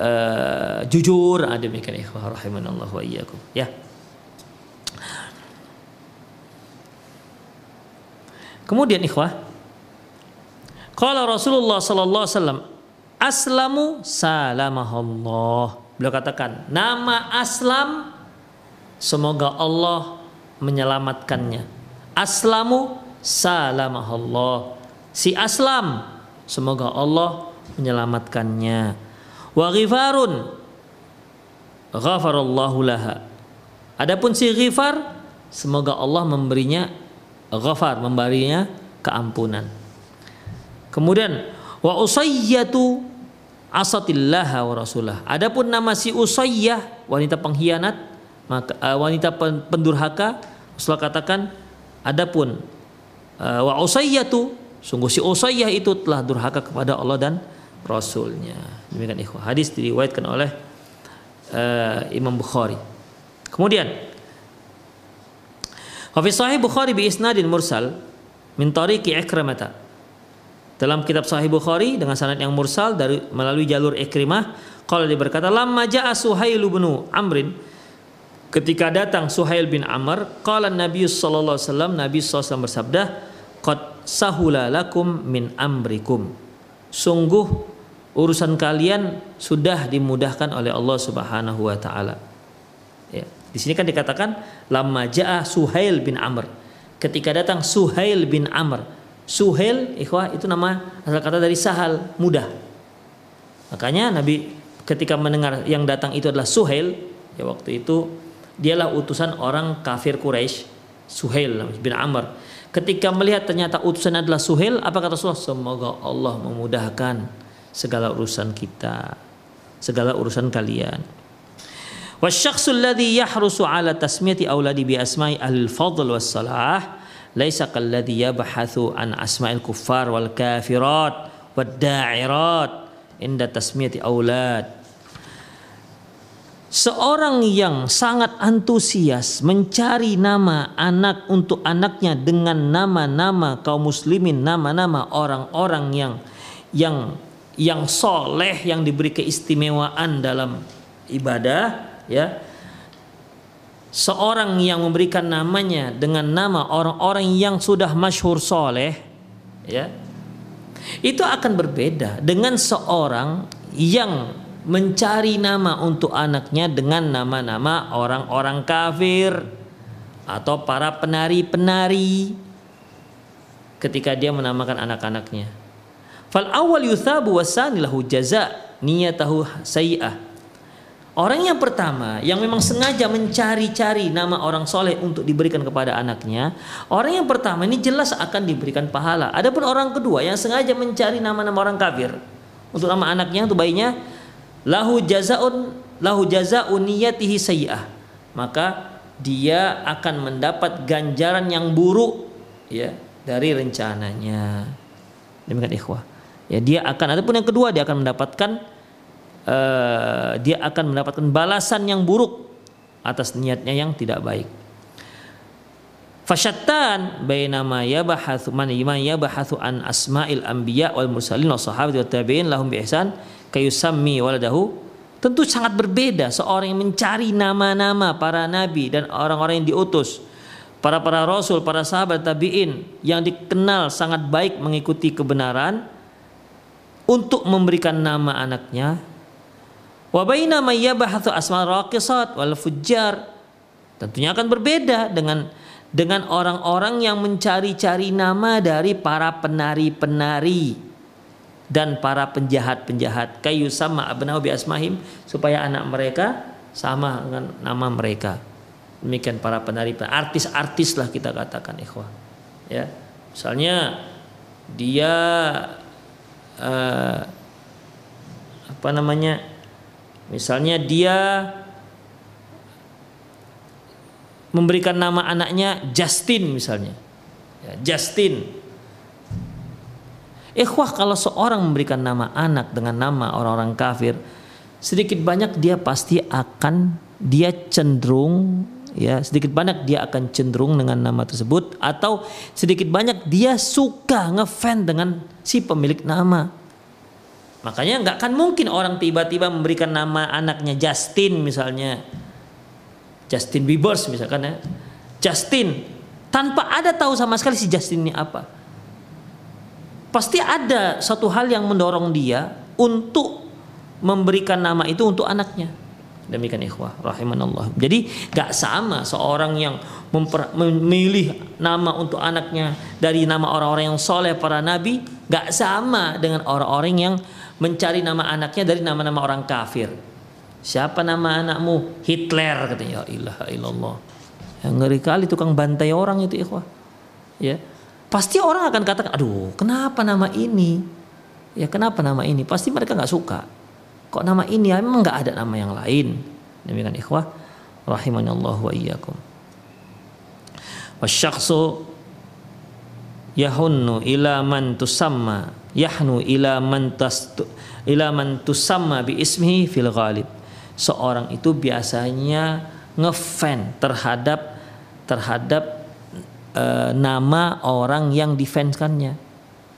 uh, jujur. Ah, demikian ikhwah rahimanallah wa iyyakum. Ya. Kemudian ikhwah kalau Rasulullah sallallahu alaihi wasallam aslamu salamahullah. Beliau katakan, nama aslam semoga Allah menyelamatkannya. Aslamu salamahallah. Si Aslam semoga Allah menyelamatkannya. Wa ghifarun ghafarallahu laha. Adapun si Ghifar semoga Allah memberinya ghafar, memberinya keampunan. Kemudian wa usayyatu asatillaha wa rasulah. Adapun nama si Usayyah wanita pengkhianat maka uh, wanita pendurhaka Rasulullah katakan Adapun uh, wa usayyatu sungguh si Usayyah itu telah durhaka kepada Allah dan Rasulnya. Demikian ikhwah. Hadis diriwayatkan oleh uh, Imam Bukhari. Kemudian Wa sahih Bukhari bi isnadin mursal min tariqi Ikrimah. Dalam kitab Sahih Bukhari dengan sanad yang mursal dari melalui jalur Ikrimah, kalau dia berkata lamma ja'a Suhail bin Amrin Ketika datang Suhail bin Amr, qala Nabi sallallahu alaihi wasallam, Nabi sallallahu bersabda, "Qad sahula lakum min amrikum." Sungguh urusan kalian sudah dimudahkan oleh Allah Subhanahu wa taala. Ya. Di sini kan dikatakan lamma jaa Suhail bin Amr. ketika datang Suhail bin Amr. Suhel ikhwah itu nama asal kata dari sahal mudah. Makanya Nabi ketika mendengar yang datang itu adalah Suhel, ya waktu itu dialah utusan orang kafir Quraisy, Suhel bin Amr. Ketika melihat ternyata utusan adalah Suhel, apa kata Rasulullah? Semoga Allah memudahkan segala urusan kita, segala urusan kalian. Wasyakhsul ladzi yahrusu ala tasmiyati auladi bi asma'i al-fadl was salah laisa kalladhi yabhathu an asma'il kuffar wal kafirat wad da'irat inda tasmiyati aulad Seorang yang sangat antusias mencari nama anak untuk anaknya dengan nama-nama kaum muslimin, nama-nama orang-orang yang yang yang soleh yang diberi keistimewaan dalam ibadah, ya seorang yang memberikan namanya dengan nama orang-orang yang sudah masyhur soleh ya itu akan berbeda dengan seorang yang mencari nama untuk anaknya dengan nama-nama orang-orang kafir atau para penari-penari ketika dia menamakan anak-anaknya. Fal awal yuthabu wasani lahu jaza niyatahu sayi'ah Orang yang pertama yang memang sengaja mencari-cari nama orang soleh untuk diberikan kepada anaknya, orang yang pertama ini jelas akan diberikan pahala. Adapun orang kedua yang sengaja mencari nama-nama orang kafir untuk nama anaknya untuk bayinya, lahu jazaun lahu jazaun niyatihi sayyi'ah. Maka dia akan mendapat ganjaran yang buruk ya dari rencananya. Demikian ikhwah. Ya dia akan adapun yang kedua dia akan mendapatkan uh, dia akan mendapatkan balasan yang buruk atas niatnya yang tidak baik. Fasyattan baina ma yabahathu man yabahathu an asma'il anbiya wal mursalin wa sahabati wa tabi'in lahum bi ihsan kayusammi waladahu tentu sangat berbeda seorang yang mencari nama-nama para nabi dan orang-orang yang diutus para para rasul para sahabat tabi'in yang dikenal sangat baik mengikuti kebenaran untuk memberikan nama anaknya Wa baina may yabahathu asma raqisat wal fujjar. Tentunya akan berbeda dengan dengan orang-orang yang mencari-cari nama dari para penari-penari dan para penjahat-penjahat kayu sama abnau bi asmahim supaya anak mereka sama dengan nama mereka. Demikian para penari, artis-artis lah kita katakan ikhwah. Ya. Misalnya dia uh, apa namanya? Misalnya dia memberikan nama anaknya Justin misalnya. Ya, Justin. Ikhwah kalau seorang memberikan nama anak dengan nama orang-orang kafir, sedikit banyak dia pasti akan dia cenderung ya sedikit banyak dia akan cenderung dengan nama tersebut atau sedikit banyak dia suka ngefan dengan si pemilik nama Makanya nggak akan mungkin orang tiba-tiba memberikan nama anaknya Justin misalnya. Justin Bieber misalkan ya. Justin tanpa ada tahu sama sekali si Justin ini apa. Pasti ada satu hal yang mendorong dia untuk memberikan nama itu untuk anaknya. Demikian ikhwah rahimanallah. Jadi gak sama seorang yang memilih nama untuk anaknya dari nama orang-orang yang soleh para nabi gak sama dengan orang-orang yang mencari nama anaknya dari nama-nama orang kafir. Siapa nama anakmu? Hitler katanya. Ya ilaha illallah. Yang ngeri kali tukang bantai orang itu ikhwah. Ya. Pasti orang akan katakan, aduh kenapa nama ini? Ya kenapa nama ini? Pasti mereka nggak suka. Kok nama ini? Ya, memang nggak ada nama yang lain. Demikian ikhwah. Allah wa iyyakum. Wasyakhsu yahunnu ila man tusamma yahnu ila man tastu, ila man tusamma bi ismihi fil ghalib. Seorang itu biasanya ngefan terhadap terhadap e, nama orang yang difanskannya.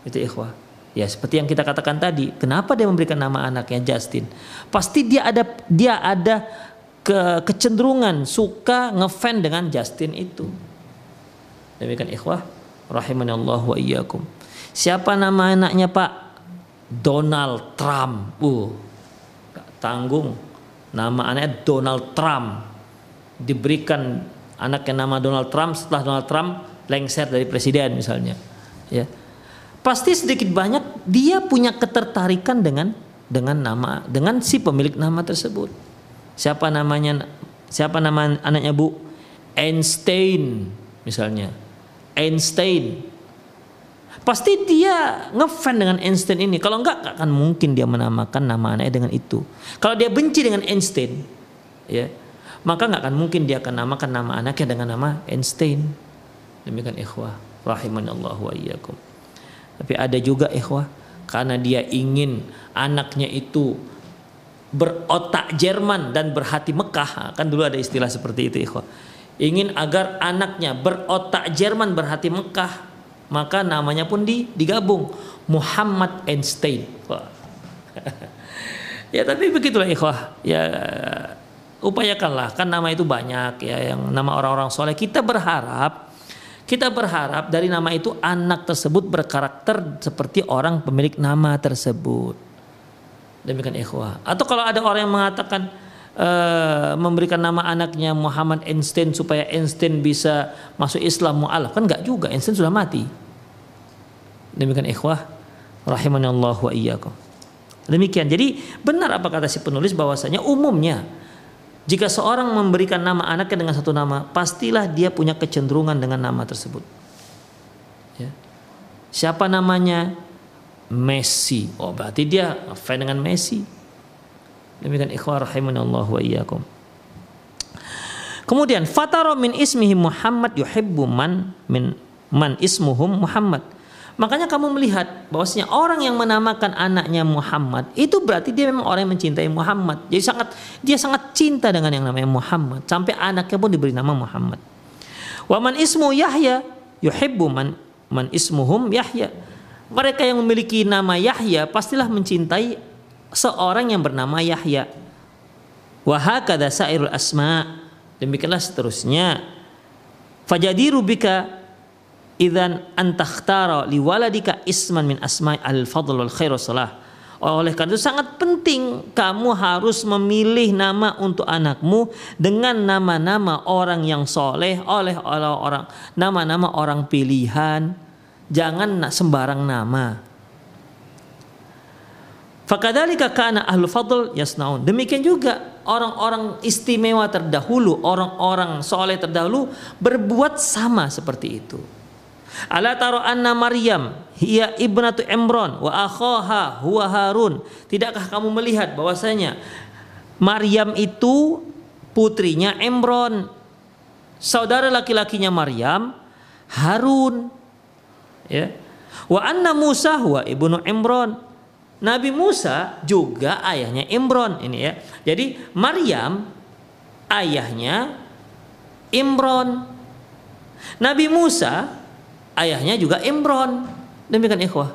Itu ikhwah. Ya seperti yang kita katakan tadi, kenapa dia memberikan nama anaknya Justin? Pasti dia ada dia ada ke, kecenderungan suka ngefan dengan Justin itu. Demikian ikhwah rahimani Allah wa iyyakum. Siapa nama anaknya Pak? Donald Trump. Uh, tanggung. Nama anaknya Donald Trump. Diberikan anaknya nama Donald Trump setelah Donald Trump lengser dari presiden misalnya. Ya. Pasti sedikit banyak dia punya ketertarikan dengan dengan nama dengan si pemilik nama tersebut. Siapa namanya? Siapa nama anaknya Bu? Einstein misalnya. Einstein. Pasti dia ngefan dengan Einstein ini. Kalau enggak, enggak akan mungkin dia menamakan nama anaknya dengan itu. Kalau dia benci dengan Einstein, ya, maka nggak akan mungkin dia akan namakan nama anaknya dengan nama Einstein. Demikian ikhwah, rahimanallahu wa iyyakum. Tapi ada juga ikhwah karena dia ingin anaknya itu berotak Jerman dan berhati Mekah. Kan dulu ada istilah seperti itu ikhwah. Ingin agar anaknya berotak Jerman berhati Mekah, maka namanya pun di, digabung. Muhammad Einstein. <laughs> ya tapi begitulah ikhwah. Ya upayakanlah kan nama itu banyak ya yang nama orang-orang soleh. Kita berharap kita berharap dari nama itu anak tersebut berkarakter seperti orang pemilik nama tersebut. Demikian ikhwah. Atau kalau ada orang yang mengatakan uh, memberikan nama anaknya Muhammad Einstein supaya Einstein bisa masuk Islam mu'alaf kan enggak juga Einstein sudah mati demikian ikhwah rahimani Allah wa iyyakum demikian jadi benar apa kata si penulis bahwasanya umumnya jika seorang memberikan nama anaknya dengan satu nama, pastilah dia punya kecenderungan dengan nama tersebut. Ya. Siapa namanya? Messi. Oh, berarti dia fan dengan Messi. Demikian ikhwah rahimanallahu wa iyyakum. Kemudian fataro min ismihi Muhammad yuhibbu man min man ismuhum Muhammad. Makanya kamu melihat bahwasanya orang yang menamakan anaknya Muhammad itu berarti dia memang orang yang mencintai Muhammad. Jadi sangat dia sangat cinta dengan yang namanya Muhammad sampai anaknya pun diberi nama Muhammad. Wa man ismu Yahya yuhibbu man man ismuhum Yahya. Mereka yang memiliki nama Yahya pastilah mencintai seorang yang bernama Yahya. Wa hakadha sairul asma. Demikianlah seterusnya. Fajadiru bika idzan antakhtara liwaladika isman min asma'i al-fadl wal khair salah. Oleh karena itu sangat penting kamu harus memilih nama untuk anakmu dengan nama-nama orang yang soleh oleh orang nama-nama orang pilihan. Jangan sembarang nama. Fakadalika kana ahlu fadl yasnaun. Demikian juga orang-orang istimewa terdahulu, orang-orang soleh terdahulu berbuat sama seperti itu. Ala taro anna Maryam hiya ibnatu Imran wa akhaha huwa Harun. Tidakkah kamu melihat bahwasanya Maryam itu putrinya Imran. Saudara laki-lakinya Maryam Harun. Ya. Wa anna Musa huwa ibnu Imran. Nabi Musa juga ayahnya Imran ini ya. Jadi Maryam ayahnya Imran. Nabi Musa ayahnya juga Imron. Demikian ikhwah.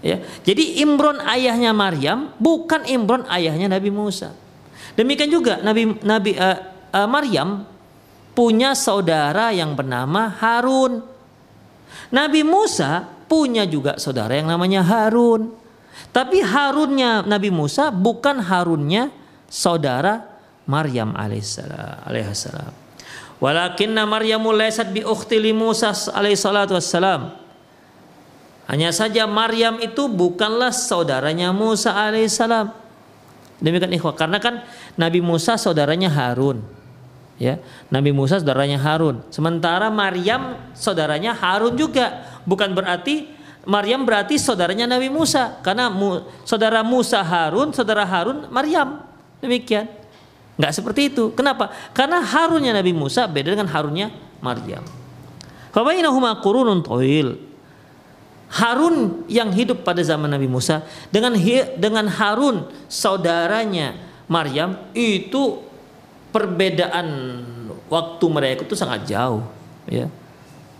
Ya. Jadi Imron ayahnya Maryam bukan Imron ayahnya Nabi Musa. Demikian juga Nabi Nabi uh, uh, Maryam punya saudara yang bernama Harun. Nabi Musa punya juga saudara yang namanya Harun. Tapi Harunnya Nabi Musa bukan Harunnya saudara Maryam alaihissalam. Walakinna Maryamu laysat bi ukhti li Musa alaihi salatu wassalam. Hanya saja Maryam itu bukanlah saudaranya Musa alaihissalam. Demikian ikhwah karena kan Nabi Musa saudaranya Harun. Ya, Nabi Musa saudaranya Harun. Sementara Maryam saudaranya Harun juga. Bukan berarti Maryam berarti saudaranya Nabi Musa karena mu, saudara Musa Harun, saudara Harun Maryam. Demikian. Nggak seperti itu. Kenapa? Karena harunnya Nabi Musa beda dengan harunnya Maryam. Fabainahuma qurunun tawil. Harun yang hidup pada zaman Nabi Musa dengan dengan Harun saudaranya Maryam itu perbedaan waktu mereka itu sangat jauh ya.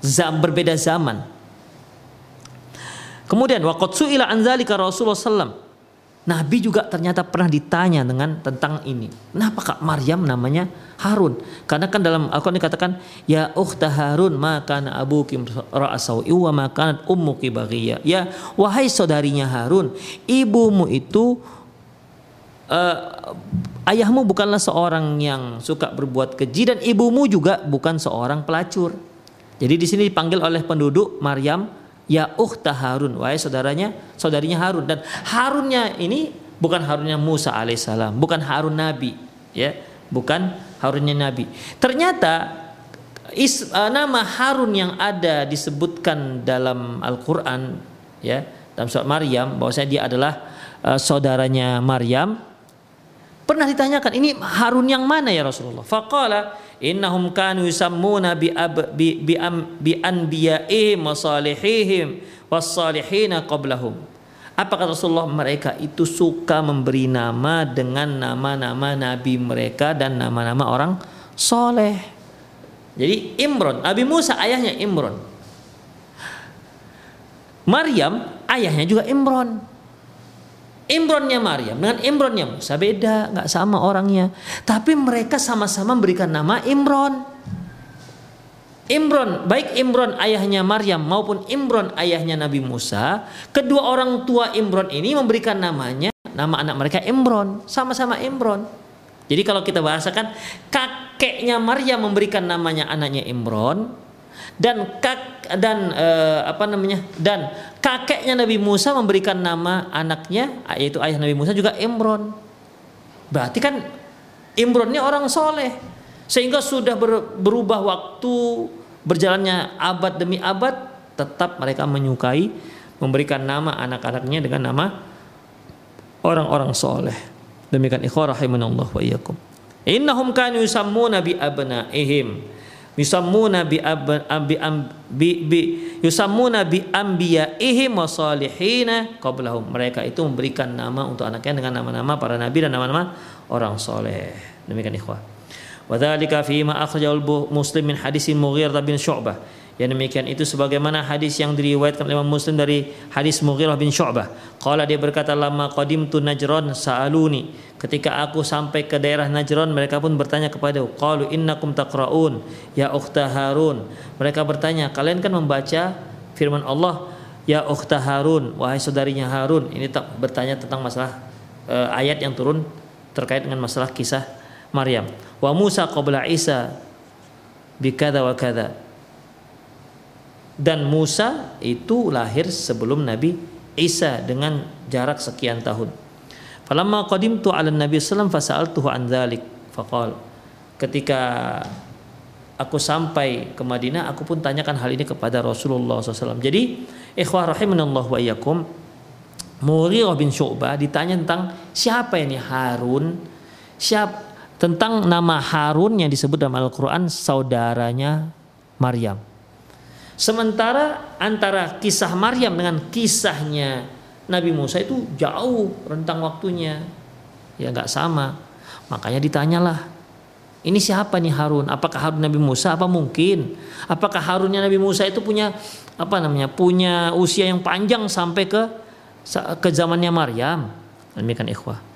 Zam, berbeda zaman. Kemudian waqad su'ila an zalika Rasulullah sallallahu Nabi juga ternyata pernah ditanya dengan tentang ini. Kenapa Kak Maryam namanya Harun? Karena kan dalam Al-Qur'an dikatakan ya ukhta Harun maka abuki ra'asau wa maka ummuki baghiya. Ya wahai saudarinya Harun, ibumu itu uh, ayahmu bukanlah seorang yang suka berbuat keji dan ibumu juga bukan seorang pelacur. Jadi di sini dipanggil oleh penduduk Maryam ya ukhta Harun, wahai saudaranya, saudarinya Harun dan Harunnya ini bukan Harunnya Musa alaihissalam, bukan Harun nabi, ya, bukan Harunnya nabi. Ternyata is, uh, nama Harun yang ada disebutkan dalam Al-Qur'an ya, dalam surat Maryam bahwasanya dia adalah uh, saudaranya Maryam. Pernah ditanyakan ini Harun yang mana ya Rasulullah? Faqala innahum kanu yusammuna bi ab, bi bi, am, bi anbiya'ihim wa salihihim was qablahum Apakah Rasulullah mereka itu suka memberi nama dengan nama-nama nabi mereka dan nama-nama orang soleh. Jadi Imron, Nabi Musa ayahnya Imron. Maryam ayahnya juga Imron. Imronnya Maryam dengan Imronnya Musa beda, nggak sama orangnya. Tapi mereka sama-sama memberikan nama Imron. Imron, baik Imron ayahnya Maryam maupun Imron ayahnya Nabi Musa, kedua orang tua Imron ini memberikan namanya, nama anak mereka Imron, sama-sama Imron. Jadi kalau kita bahasakan kakeknya Maryam memberikan namanya anaknya Imron, dan kak dan uh, apa namanya dan kakeknya Nabi Musa memberikan nama anaknya yaitu ayah Nabi Musa juga Imron. Berarti kan Imronnya orang soleh. Sehingga sudah ber, berubah waktu berjalannya abad demi abad tetap mereka menyukai memberikan nama anak-anaknya dengan nama orang-orang soleh. Demikian ikhwah rahimanallah wa iyyakum. Innahum kanu yusammuna bi abnaihim yusammuna bi abi bi, bi yusammuna bi anbiyaihim wa qablahum. Mereka itu memberikan nama untuk anaknya dengan nama-nama para nabi dan nama-nama orang soleh. Demikian ikhwah. Wa dzalika fi ma akhrajahu muslim min hadis Mughirah bin Syu'bah yang demikian itu sebagaimana hadis yang diriwayatkan oleh Imam Muslim dari hadis Mughirah bin Syu'bah. Qala dia berkata lama qadimtu Najran sa'aluni. Ketika aku sampai ke daerah Najran mereka pun bertanya kepada qalu innakum taqraun ya ukhta Harun. Mereka bertanya, kalian kan membaca firman Allah ya ukhta Harun, wahai saudarinya Harun. Ini tak bertanya tentang masalah uh, ayat yang turun terkait dengan masalah kisah Maryam. Wa Musa qabla Isa bikada wa kada dan Musa itu lahir sebelum Nabi Isa dengan jarak sekian tahun. Falamma qadimtu 'ala Nabi sallam fasa'altuhu an dzalik ketika aku sampai ke Madinah aku pun tanyakan hal ini kepada Rasulullah SAW. Jadi ikhwah rahimanallah wa iyyakum Mughirah bin Syu'bah ditanya tentang siapa ini Harun siap tentang nama Harun yang disebut dalam Al-Qur'an saudaranya Maryam. Sementara antara kisah Maryam dengan kisahnya Nabi Musa itu jauh rentang waktunya. Ya nggak sama. Makanya ditanyalah, ini siapa nih Harun? Apakah Harun Nabi Musa? Apa mungkin? Apakah Harunnya Nabi Musa itu punya apa namanya? Punya usia yang panjang sampai ke ke zamannya Maryam? Demikian ikhwah.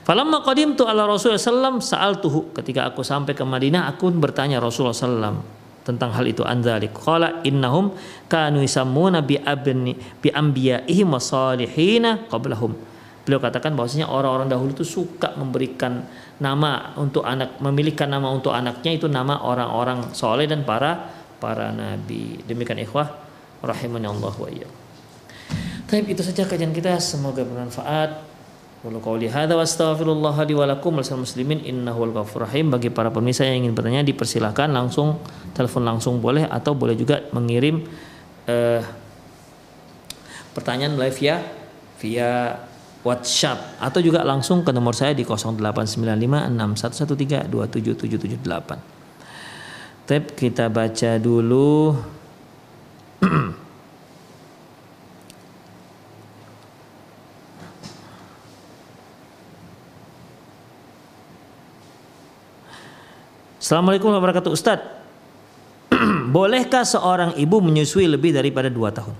Falamma qadimtu ala Rasulullah sallam sa'altuhu. Ketika aku sampai ke Madinah aku bertanya Rasulullah sallam tentang hal itu anzalik. Qala innahum kanu yusammuna bi abni bi anbiya'ihim wa salihina qablahum. Beliau katakan bahwasanya orang-orang dahulu itu suka memberikan nama untuk anak memilihkan nama untuk anaknya itu nama orang-orang soleh dan para para nabi. Demikian ikhwah rahimani Allah wa iyyakum. Baik, itu saja kajian kita. Semoga bermanfaat. Walau qauli hadza wa astaghfirullah li wa lakum muslimin innahu ghafurur rahim. Bagi para pemirsa yang ingin bertanya dipersilahkan langsung telepon langsung boleh atau boleh juga mengirim uh, pertanyaan live ya via WhatsApp atau juga langsung ke nomor saya di 08956113277778. Tab kita baca dulu <clears throat> Assalamualaikum warahmatullahi wabarakatuh Ustaz <clears throat> Bolehkah seorang ibu menyusui lebih daripada dua tahun?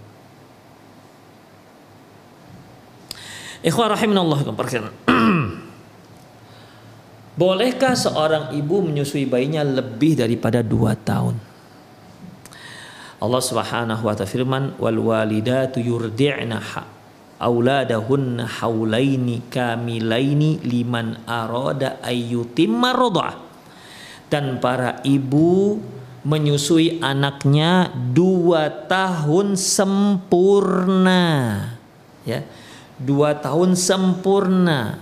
Ikhwan rahimanallah <clears throat> Bolehkah seorang ibu menyusui bayinya lebih daripada dua tahun? Allah Subhanahu wa ta'ala firman wal walidatu yurdi'na auladahunna haulaini kamilaini liman arada ayyutimma radha'ah dan para ibu menyusui anaknya dua tahun sempurna. Ya dua tahun sempurna.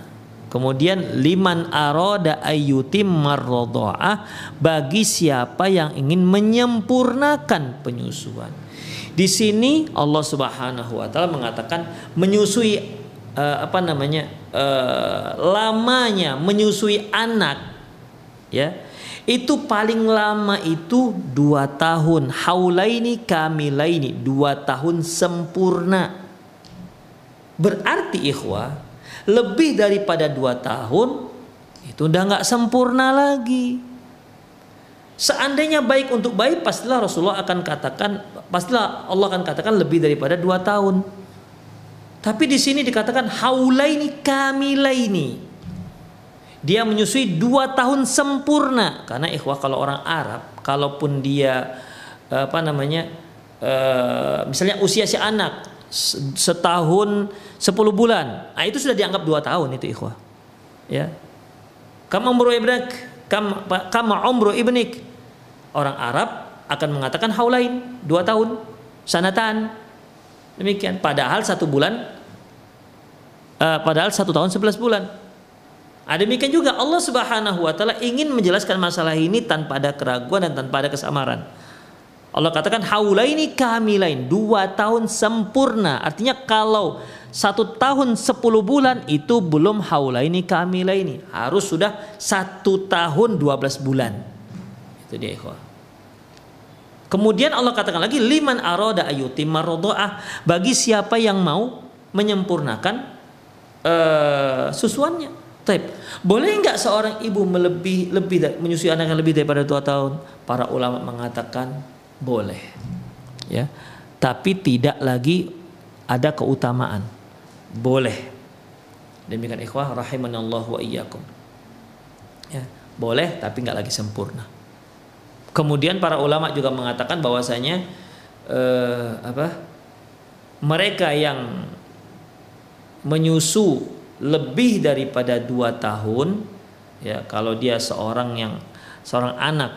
Kemudian liman aroda ayutim marrodoah bagi siapa yang ingin menyempurnakan penyusuan. Di sini Allah Subhanahu wa taala mengatakan menyusui uh, apa namanya uh, lamanya menyusui anak. Ya itu paling lama itu dua tahun haulaini kamilaini dua tahun sempurna berarti ikhwah lebih daripada dua tahun itu udah nggak sempurna lagi Seandainya baik untuk baik, pastilah Rasulullah akan katakan, pastilah Allah akan katakan lebih daripada dua tahun. Tapi di sini dikatakan haulaini kamilaini. Dia menyusui dua tahun sempurna. Karena ikhwah kalau orang Arab, kalaupun dia apa namanya, uh, misalnya usia si anak setahun sepuluh bulan, nah itu sudah dianggap dua tahun itu ikhwah. Ya, kama umru ibnik, kama, kama umru ibnik, orang Arab akan mengatakan haulain dua tahun sanatan. Demikian. Padahal satu bulan uh, padahal satu tahun sebelas bulan ada demikian juga Allah Subhanahu wa taala ingin menjelaskan masalah ini tanpa ada keraguan dan tanpa ada kesamaran. Allah katakan haulaini kamilain dua tahun sempurna artinya kalau satu tahun sepuluh bulan itu belum haulaini kamilaini harus sudah satu tahun dua belas bulan itu dia ikhwah. Kemudian Allah katakan lagi liman aroda ayutim marodoah bagi siapa yang mau menyempurnakan uh, susuannya. Taib. Boleh nggak seorang ibu melebih lebih menyusui anak yang lebih daripada dua tahun? Para ulama mengatakan boleh. Ya. Tapi tidak lagi ada keutamaan. Boleh. Demikian ikhwah rahimanallahu wa iyyakum. Ya, boleh tapi nggak lagi sempurna. Kemudian para ulama juga mengatakan bahwasanya eh, apa? Mereka yang menyusu lebih daripada dua tahun, ya kalau dia seorang yang seorang anak,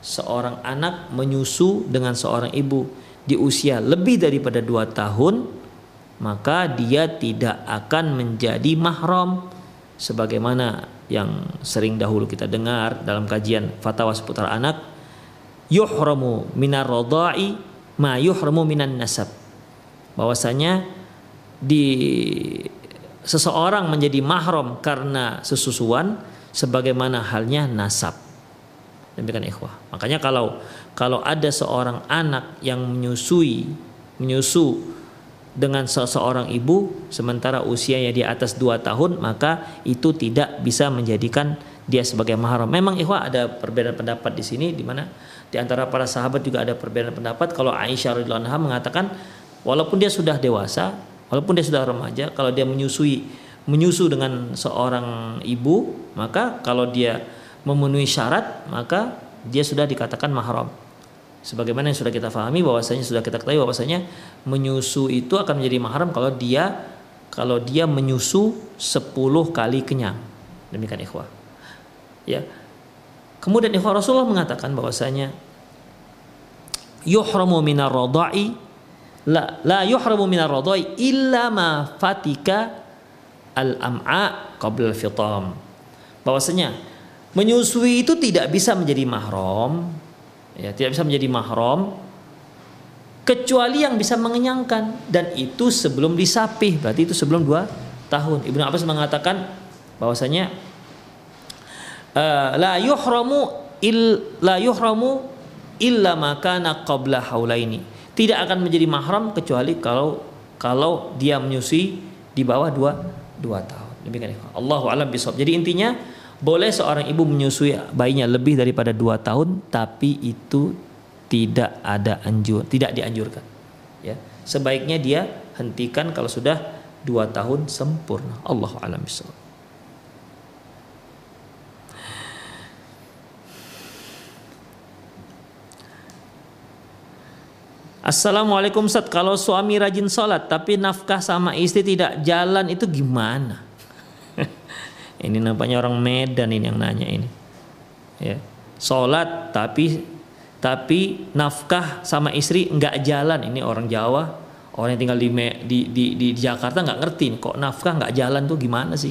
seorang anak menyusu dengan seorang ibu di usia lebih daripada dua tahun, maka dia tidak akan menjadi mahram. Sebagaimana yang sering dahulu kita dengar dalam kajian fatwa seputar anak yuhramu minar rodai ma yuhramu minan nasab. Bahwasanya di seseorang menjadi mahram karena sesusuan sebagaimana halnya nasab. Demikian ikhwah. Makanya kalau kalau ada seorang anak yang menyusui menyusu dengan seseorang ibu sementara usianya di atas dua tahun maka itu tidak bisa menjadikan dia sebagai mahram. Memang ikhwah ada perbedaan pendapat di sini di mana di antara para sahabat juga ada perbedaan pendapat. Kalau Aisyah radhiyallahu anha mengatakan walaupun dia sudah dewasa, walaupun dia sudah remaja, kalau dia menyusui menyusu dengan seorang ibu, maka kalau dia memenuhi syarat, maka dia sudah dikatakan mahram. Sebagaimana yang sudah kita pahami bahwasanya sudah kita ketahui bahwasanya menyusu itu akan menjadi mahram kalau dia kalau dia menyusu 10 kali kenyang. Demikian ikhwah. Ya. Kemudian ikhwah Rasulullah mengatakan bahwasanya yuhramu minar radai la la yuhramu minar radai illa ma fatika al am'a qabla al fitam. Bahwasanya menyusui itu tidak bisa menjadi mahram ya tidak bisa menjadi mahram kecuali yang bisa mengenyangkan dan itu sebelum disapih berarti itu sebelum dua tahun Ibnu Abbas mengatakan bahwasanya uh, la yuhramu il la yuhramu illa makana qabla haulaini. Tidak akan menjadi mahram kecuali kalau kalau dia menyusui di bawah dua dua tahun. Demikian Allahu alam bisawab. Jadi intinya boleh seorang ibu menyusui bayinya lebih daripada dua tahun, tapi itu tidak ada anjur, tidak dianjurkan. Ya, sebaiknya dia hentikan kalau sudah dua tahun sempurna. Allahu alam bisawab. Assalamualaikum Ustaz, kalau suami rajin sholat tapi nafkah sama istri tidak jalan itu gimana? <laughs> ini nampaknya orang Medan ini yang nanya ini. Ya. sholat tapi tapi nafkah sama istri nggak jalan ini orang Jawa orang yang tinggal di di di, di Jakarta nggak ngerti kok nafkah nggak jalan tuh gimana sih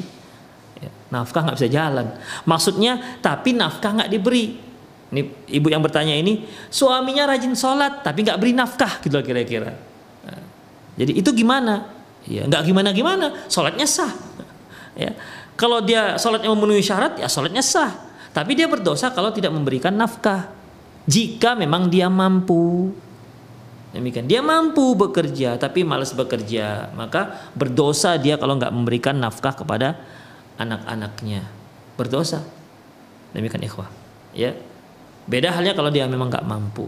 ya, nafkah nggak bisa jalan maksudnya tapi nafkah nggak diberi ini ibu yang bertanya ini suaminya rajin sholat tapi nggak beri nafkah gitu kira-kira. Nah, jadi itu gimana? Ya nggak gimana gimana sholatnya sah. Ya kalau dia sholatnya memenuhi syarat ya sholatnya sah. Tapi dia berdosa kalau tidak memberikan nafkah jika memang dia mampu. Demikian dia mampu bekerja tapi malas bekerja maka berdosa dia kalau nggak memberikan nafkah kepada anak-anaknya. Berdosa. Demikian ikhwah. Ya beda halnya kalau dia memang nggak mampu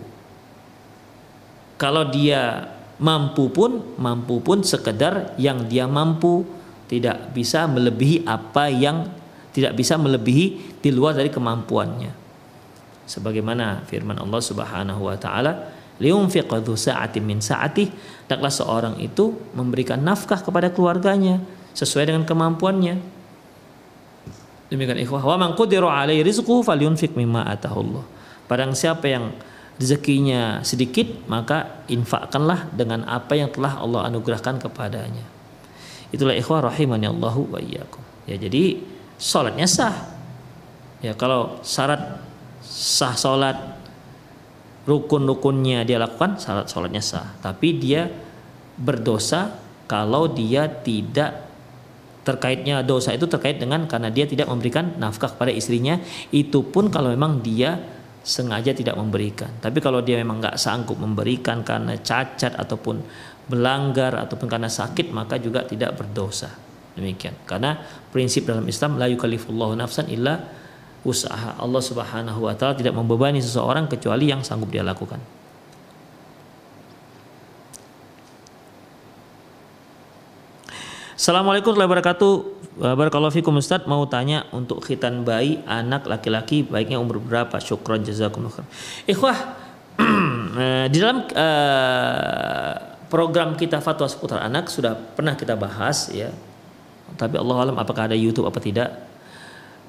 kalau dia mampu pun mampu pun sekedar yang dia mampu tidak bisa melebihi apa yang tidak bisa melebihi di luar dari kemampuannya. Sebagaimana firman Allah Subhanahu wa taala, "Liunfiq sa'atin min sa'atih." Hendaklah seorang itu memberikan nafkah kepada keluarganya sesuai dengan kemampuannya. Demikian ikhwah, "Wa man qudira 'alaihi rizquhu falyunfiq mimma atahullah." Barang siapa yang rezekinya sedikit, maka infakkanlah dengan apa yang telah Allah anugerahkan kepadanya. Itulah ikhwah rahimani Allahu wa iyyakum. Ya jadi sholatnya sah. Ya kalau syarat sah sholat rukun-rukunnya dia lakukan syarat sholatnya sah. Tapi dia berdosa kalau dia tidak terkaitnya dosa itu terkait dengan karena dia tidak memberikan nafkah kepada istrinya itu pun kalau memang dia sengaja tidak memberikan tapi kalau dia memang nggak sanggup memberikan karena cacat ataupun melanggar ataupun karena sakit maka juga tidak berdosa Demikian. Karena prinsip dalam Islam la yukallifullahu nafsan illa usaha. Allah Subhanahu wa taala tidak membebani seseorang kecuali yang sanggup dia lakukan. Assalamualaikum warahmatullahi wabarakatuh. Barakallahu fikum Ustaz mau tanya untuk khitan bayi anak laki-laki baiknya umur berapa? Syukran jazakumullah khair. Ikhwah <clears throat> eh, di dalam uh, program kita fatwa seputar anak sudah pernah kita bahas ya tapi Allah alam apakah ada YouTube apa tidak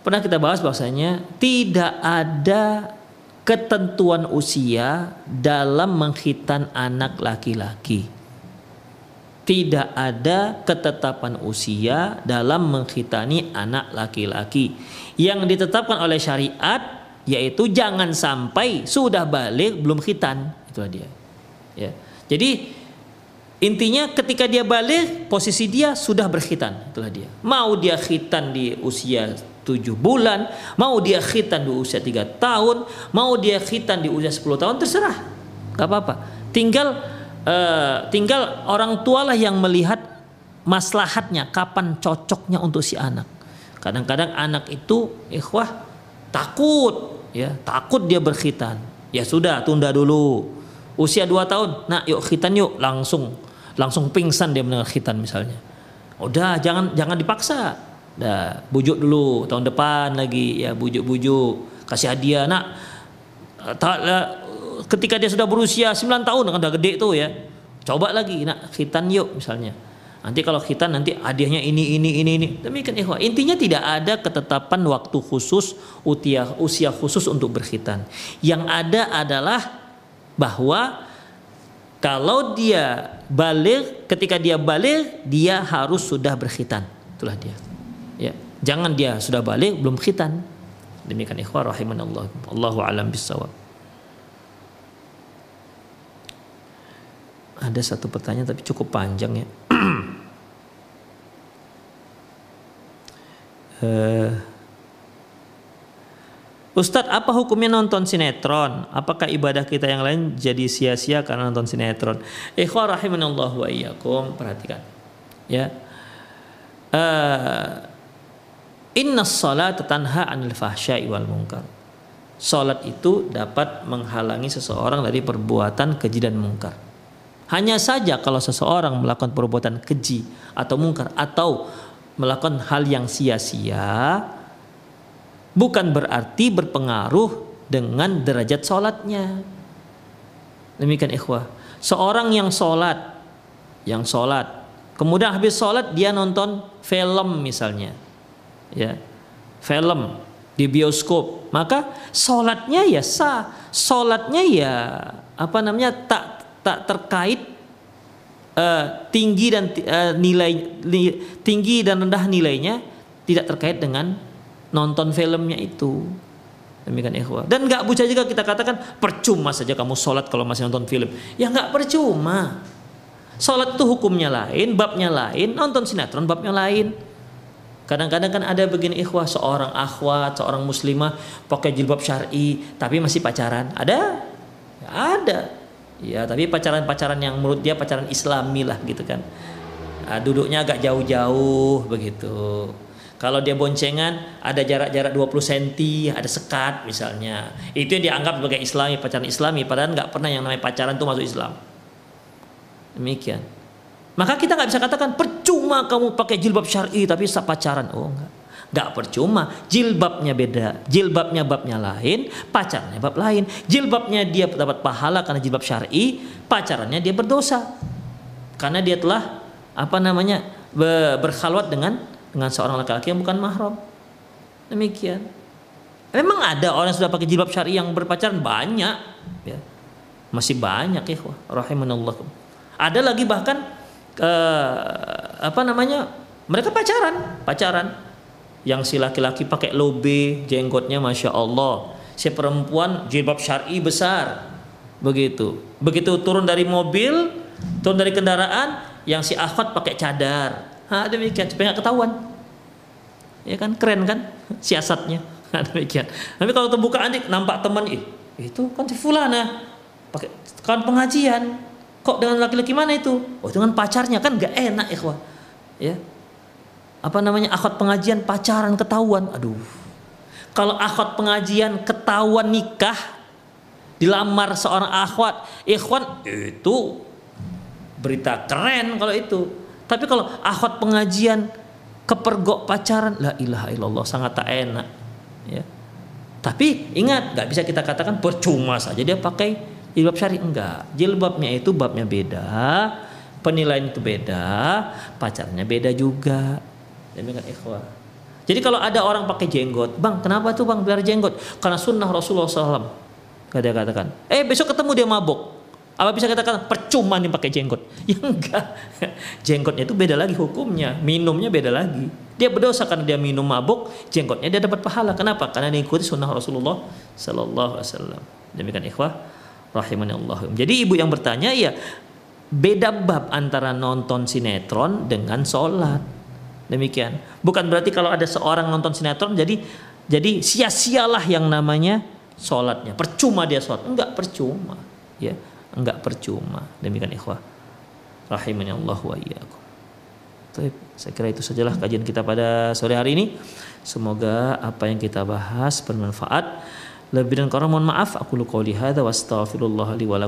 pernah kita bahas bahwasanya tidak ada ketentuan usia dalam menghitan anak laki-laki tidak ada ketetapan usia dalam menghitani anak laki-laki yang ditetapkan oleh syariat yaitu jangan sampai sudah balik belum khitan itulah dia ya jadi Intinya ketika dia balik posisi dia sudah berkhitan itulah dia. Mau dia khitan di usia tujuh bulan, mau dia khitan di usia tiga tahun, mau dia khitan di usia 10 tahun terserah. Gak apa-apa. Tinggal uh, tinggal orang tua lah yang melihat maslahatnya kapan cocoknya untuk si anak. Kadang-kadang anak itu ikhwah takut ya, takut dia berkhitan. Ya sudah tunda dulu. Usia dua tahun, nah yuk khitan yuk langsung langsung pingsan dia mendengar khitan misalnya. Udah jangan jangan dipaksa. Dah bujuk dulu tahun depan lagi ya bujuk-bujuk kasih hadiah nak tak, ketika dia sudah berusia 9 tahun kan udah gede tuh ya. Coba lagi nak khitan yuk misalnya. Nanti kalau khitan nanti hadiahnya ini ini ini ini. Demikian ikhwah. Intinya tidak ada ketetapan waktu khusus usia usia khusus untuk berkhitan. Yang ada adalah bahwa kalau dia balik, ketika dia balik, dia harus sudah berkhitan. Itulah dia. Ya, jangan dia sudah balik belum khitan. Demikian ikhwah rahimanallah. Allahu alam bisawab. Ada satu pertanyaan tapi cukup panjang ya. uh, <clears throat> Ustadz, apa hukumnya nonton sinetron? Apakah ibadah kita yang lain jadi sia-sia karena nonton sinetron? Ikhwah rahimanallah wa iyyakum. Perhatikan. Ya. Uh, Inna salat tanha anil fahsyai wal munkar. Salat itu dapat menghalangi seseorang dari perbuatan keji dan mungkar. Hanya saja kalau seseorang melakukan perbuatan keji atau mungkar atau melakukan hal yang sia-sia, bukan berarti berpengaruh dengan derajat sholatnya. Demikian ikhwah. Seorang yang sholat, yang sholat, kemudian habis sholat dia nonton film misalnya, ya, film, di bioskop, maka sholatnya ya sah, sholatnya ya apa namanya tak tak terkait uh, tinggi dan uh, nilai tinggi dan rendah nilainya tidak terkait dengan nonton filmnya itu. Demikian ikhwah. Dan nggak bisa juga kita katakan percuma saja kamu sholat kalau masih nonton film. Ya nggak percuma. Sholat itu hukumnya lain, babnya lain, nonton sinetron babnya lain. Kadang-kadang kan ada begini ikhwah seorang akhwat, seorang muslimah pakai jilbab syar'i tapi masih pacaran. Ada? Ada. Ya, tapi pacaran-pacaran yang menurut dia pacaran islami lah gitu kan. Nah, duduknya agak jauh-jauh begitu. Kalau dia boncengan ada jarak-jarak 20 cm, ada sekat misalnya. Itu yang dianggap sebagai islami, pacaran islami. Padahal nggak pernah yang namanya pacaran itu masuk Islam. Demikian. Maka kita nggak bisa katakan percuma kamu pakai jilbab syar'i tapi pacaran. Oh enggak. Nggak percuma. Jilbabnya beda. Jilbabnya babnya lain, pacarnya bab lain. Jilbabnya dia dapat pahala karena jilbab syar'i, pacarannya dia berdosa. Karena dia telah apa namanya berkhalwat dengan dengan seorang laki-laki yang bukan mahram. Demikian. Memang ada orang yang sudah pakai jilbab syari yang berpacaran banyak, ya. Masih banyak ya, rahimanallah. Ada lagi bahkan uh, apa namanya? Mereka pacaran, pacaran. Yang si laki-laki pakai lobe, jenggotnya masya Allah. Si perempuan jilbab syari besar, begitu. Begitu turun dari mobil, turun dari kendaraan, yang si akhwat pakai cadar, Ha, demikian supaya nggak ketahuan. Ya kan keren kan <laughs> siasatnya. <laughs> Ha, demikian. Tapi kalau terbuka adik nampak teman ih, itu kan si fulana pakai kan pengajian. Kok dengan laki-laki mana itu? Oh, dengan pacarnya kan nggak enak ikhwah. Ya. Apa namanya akhwat pengajian pacaran ketahuan. Aduh. Kalau akhwat pengajian ketahuan nikah dilamar seorang akhwat, ikhwan itu berita keren kalau itu tapi kalau akhwat pengajian kepergok pacaran, la ilaha illallah sangat tak enak. Ya. Tapi ingat, nggak bisa kita katakan percuma saja dia pakai jilbab syari enggak. Jilbabnya itu babnya beda, penilaian itu beda, pacarnya beda juga. Demikian ikhwah. Jadi kalau ada orang pakai jenggot, bang, kenapa tuh bang biar jenggot? Karena sunnah Rasulullah SAW. Dia katakan, eh besok ketemu dia mabuk. Apa bisa katakan percuma nih pakai jenggot? <laughs> Ya enggak. Jenggotnya itu beda lagi hukumnya, minumnya beda lagi. Dia berdosa karena dia minum mabuk, jenggotnya dia dapat pahala. Kenapa? Karena dia ikuti sunnah Rasulullah Sallallahu Alaihi Wasallam. Demikian ikhwah rahimani Allah. Jadi ibu yang bertanya ya beda bab antara nonton sinetron dengan sholat. Demikian. Bukan berarti kalau ada seorang nonton sinetron jadi jadi sia-sialah yang namanya sholatnya. Percuma dia sholat. Enggak percuma. Ya enggak percuma. Demikian ikhwah. Rahimani Allah wa iyyakum. Saya kira itu sajalah kajian kita pada sore hari ini. Semoga apa yang kita bahas bermanfaat. Lebih dan kurang mohon maaf. Aku lu qouli hadza wa astaghfirullah li wa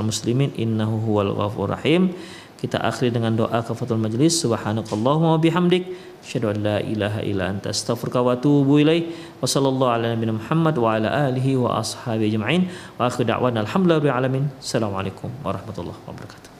muslimin innahu huwal ghafur rahim. Kita akhiri dengan doa kafatul majlis. Subhanakallahumma wa bihamdik. Asyhadu an la ilaha illa anta astaghfiruka wa atubu ilaik. Wa sallallahu ala nabiyina Muhammad wa ala alihi wa ashabihi ajma'in. Wa akhiru da'wana alhamdulillahi alamin. Assalamualaikum warahmatullahi wabarakatuh.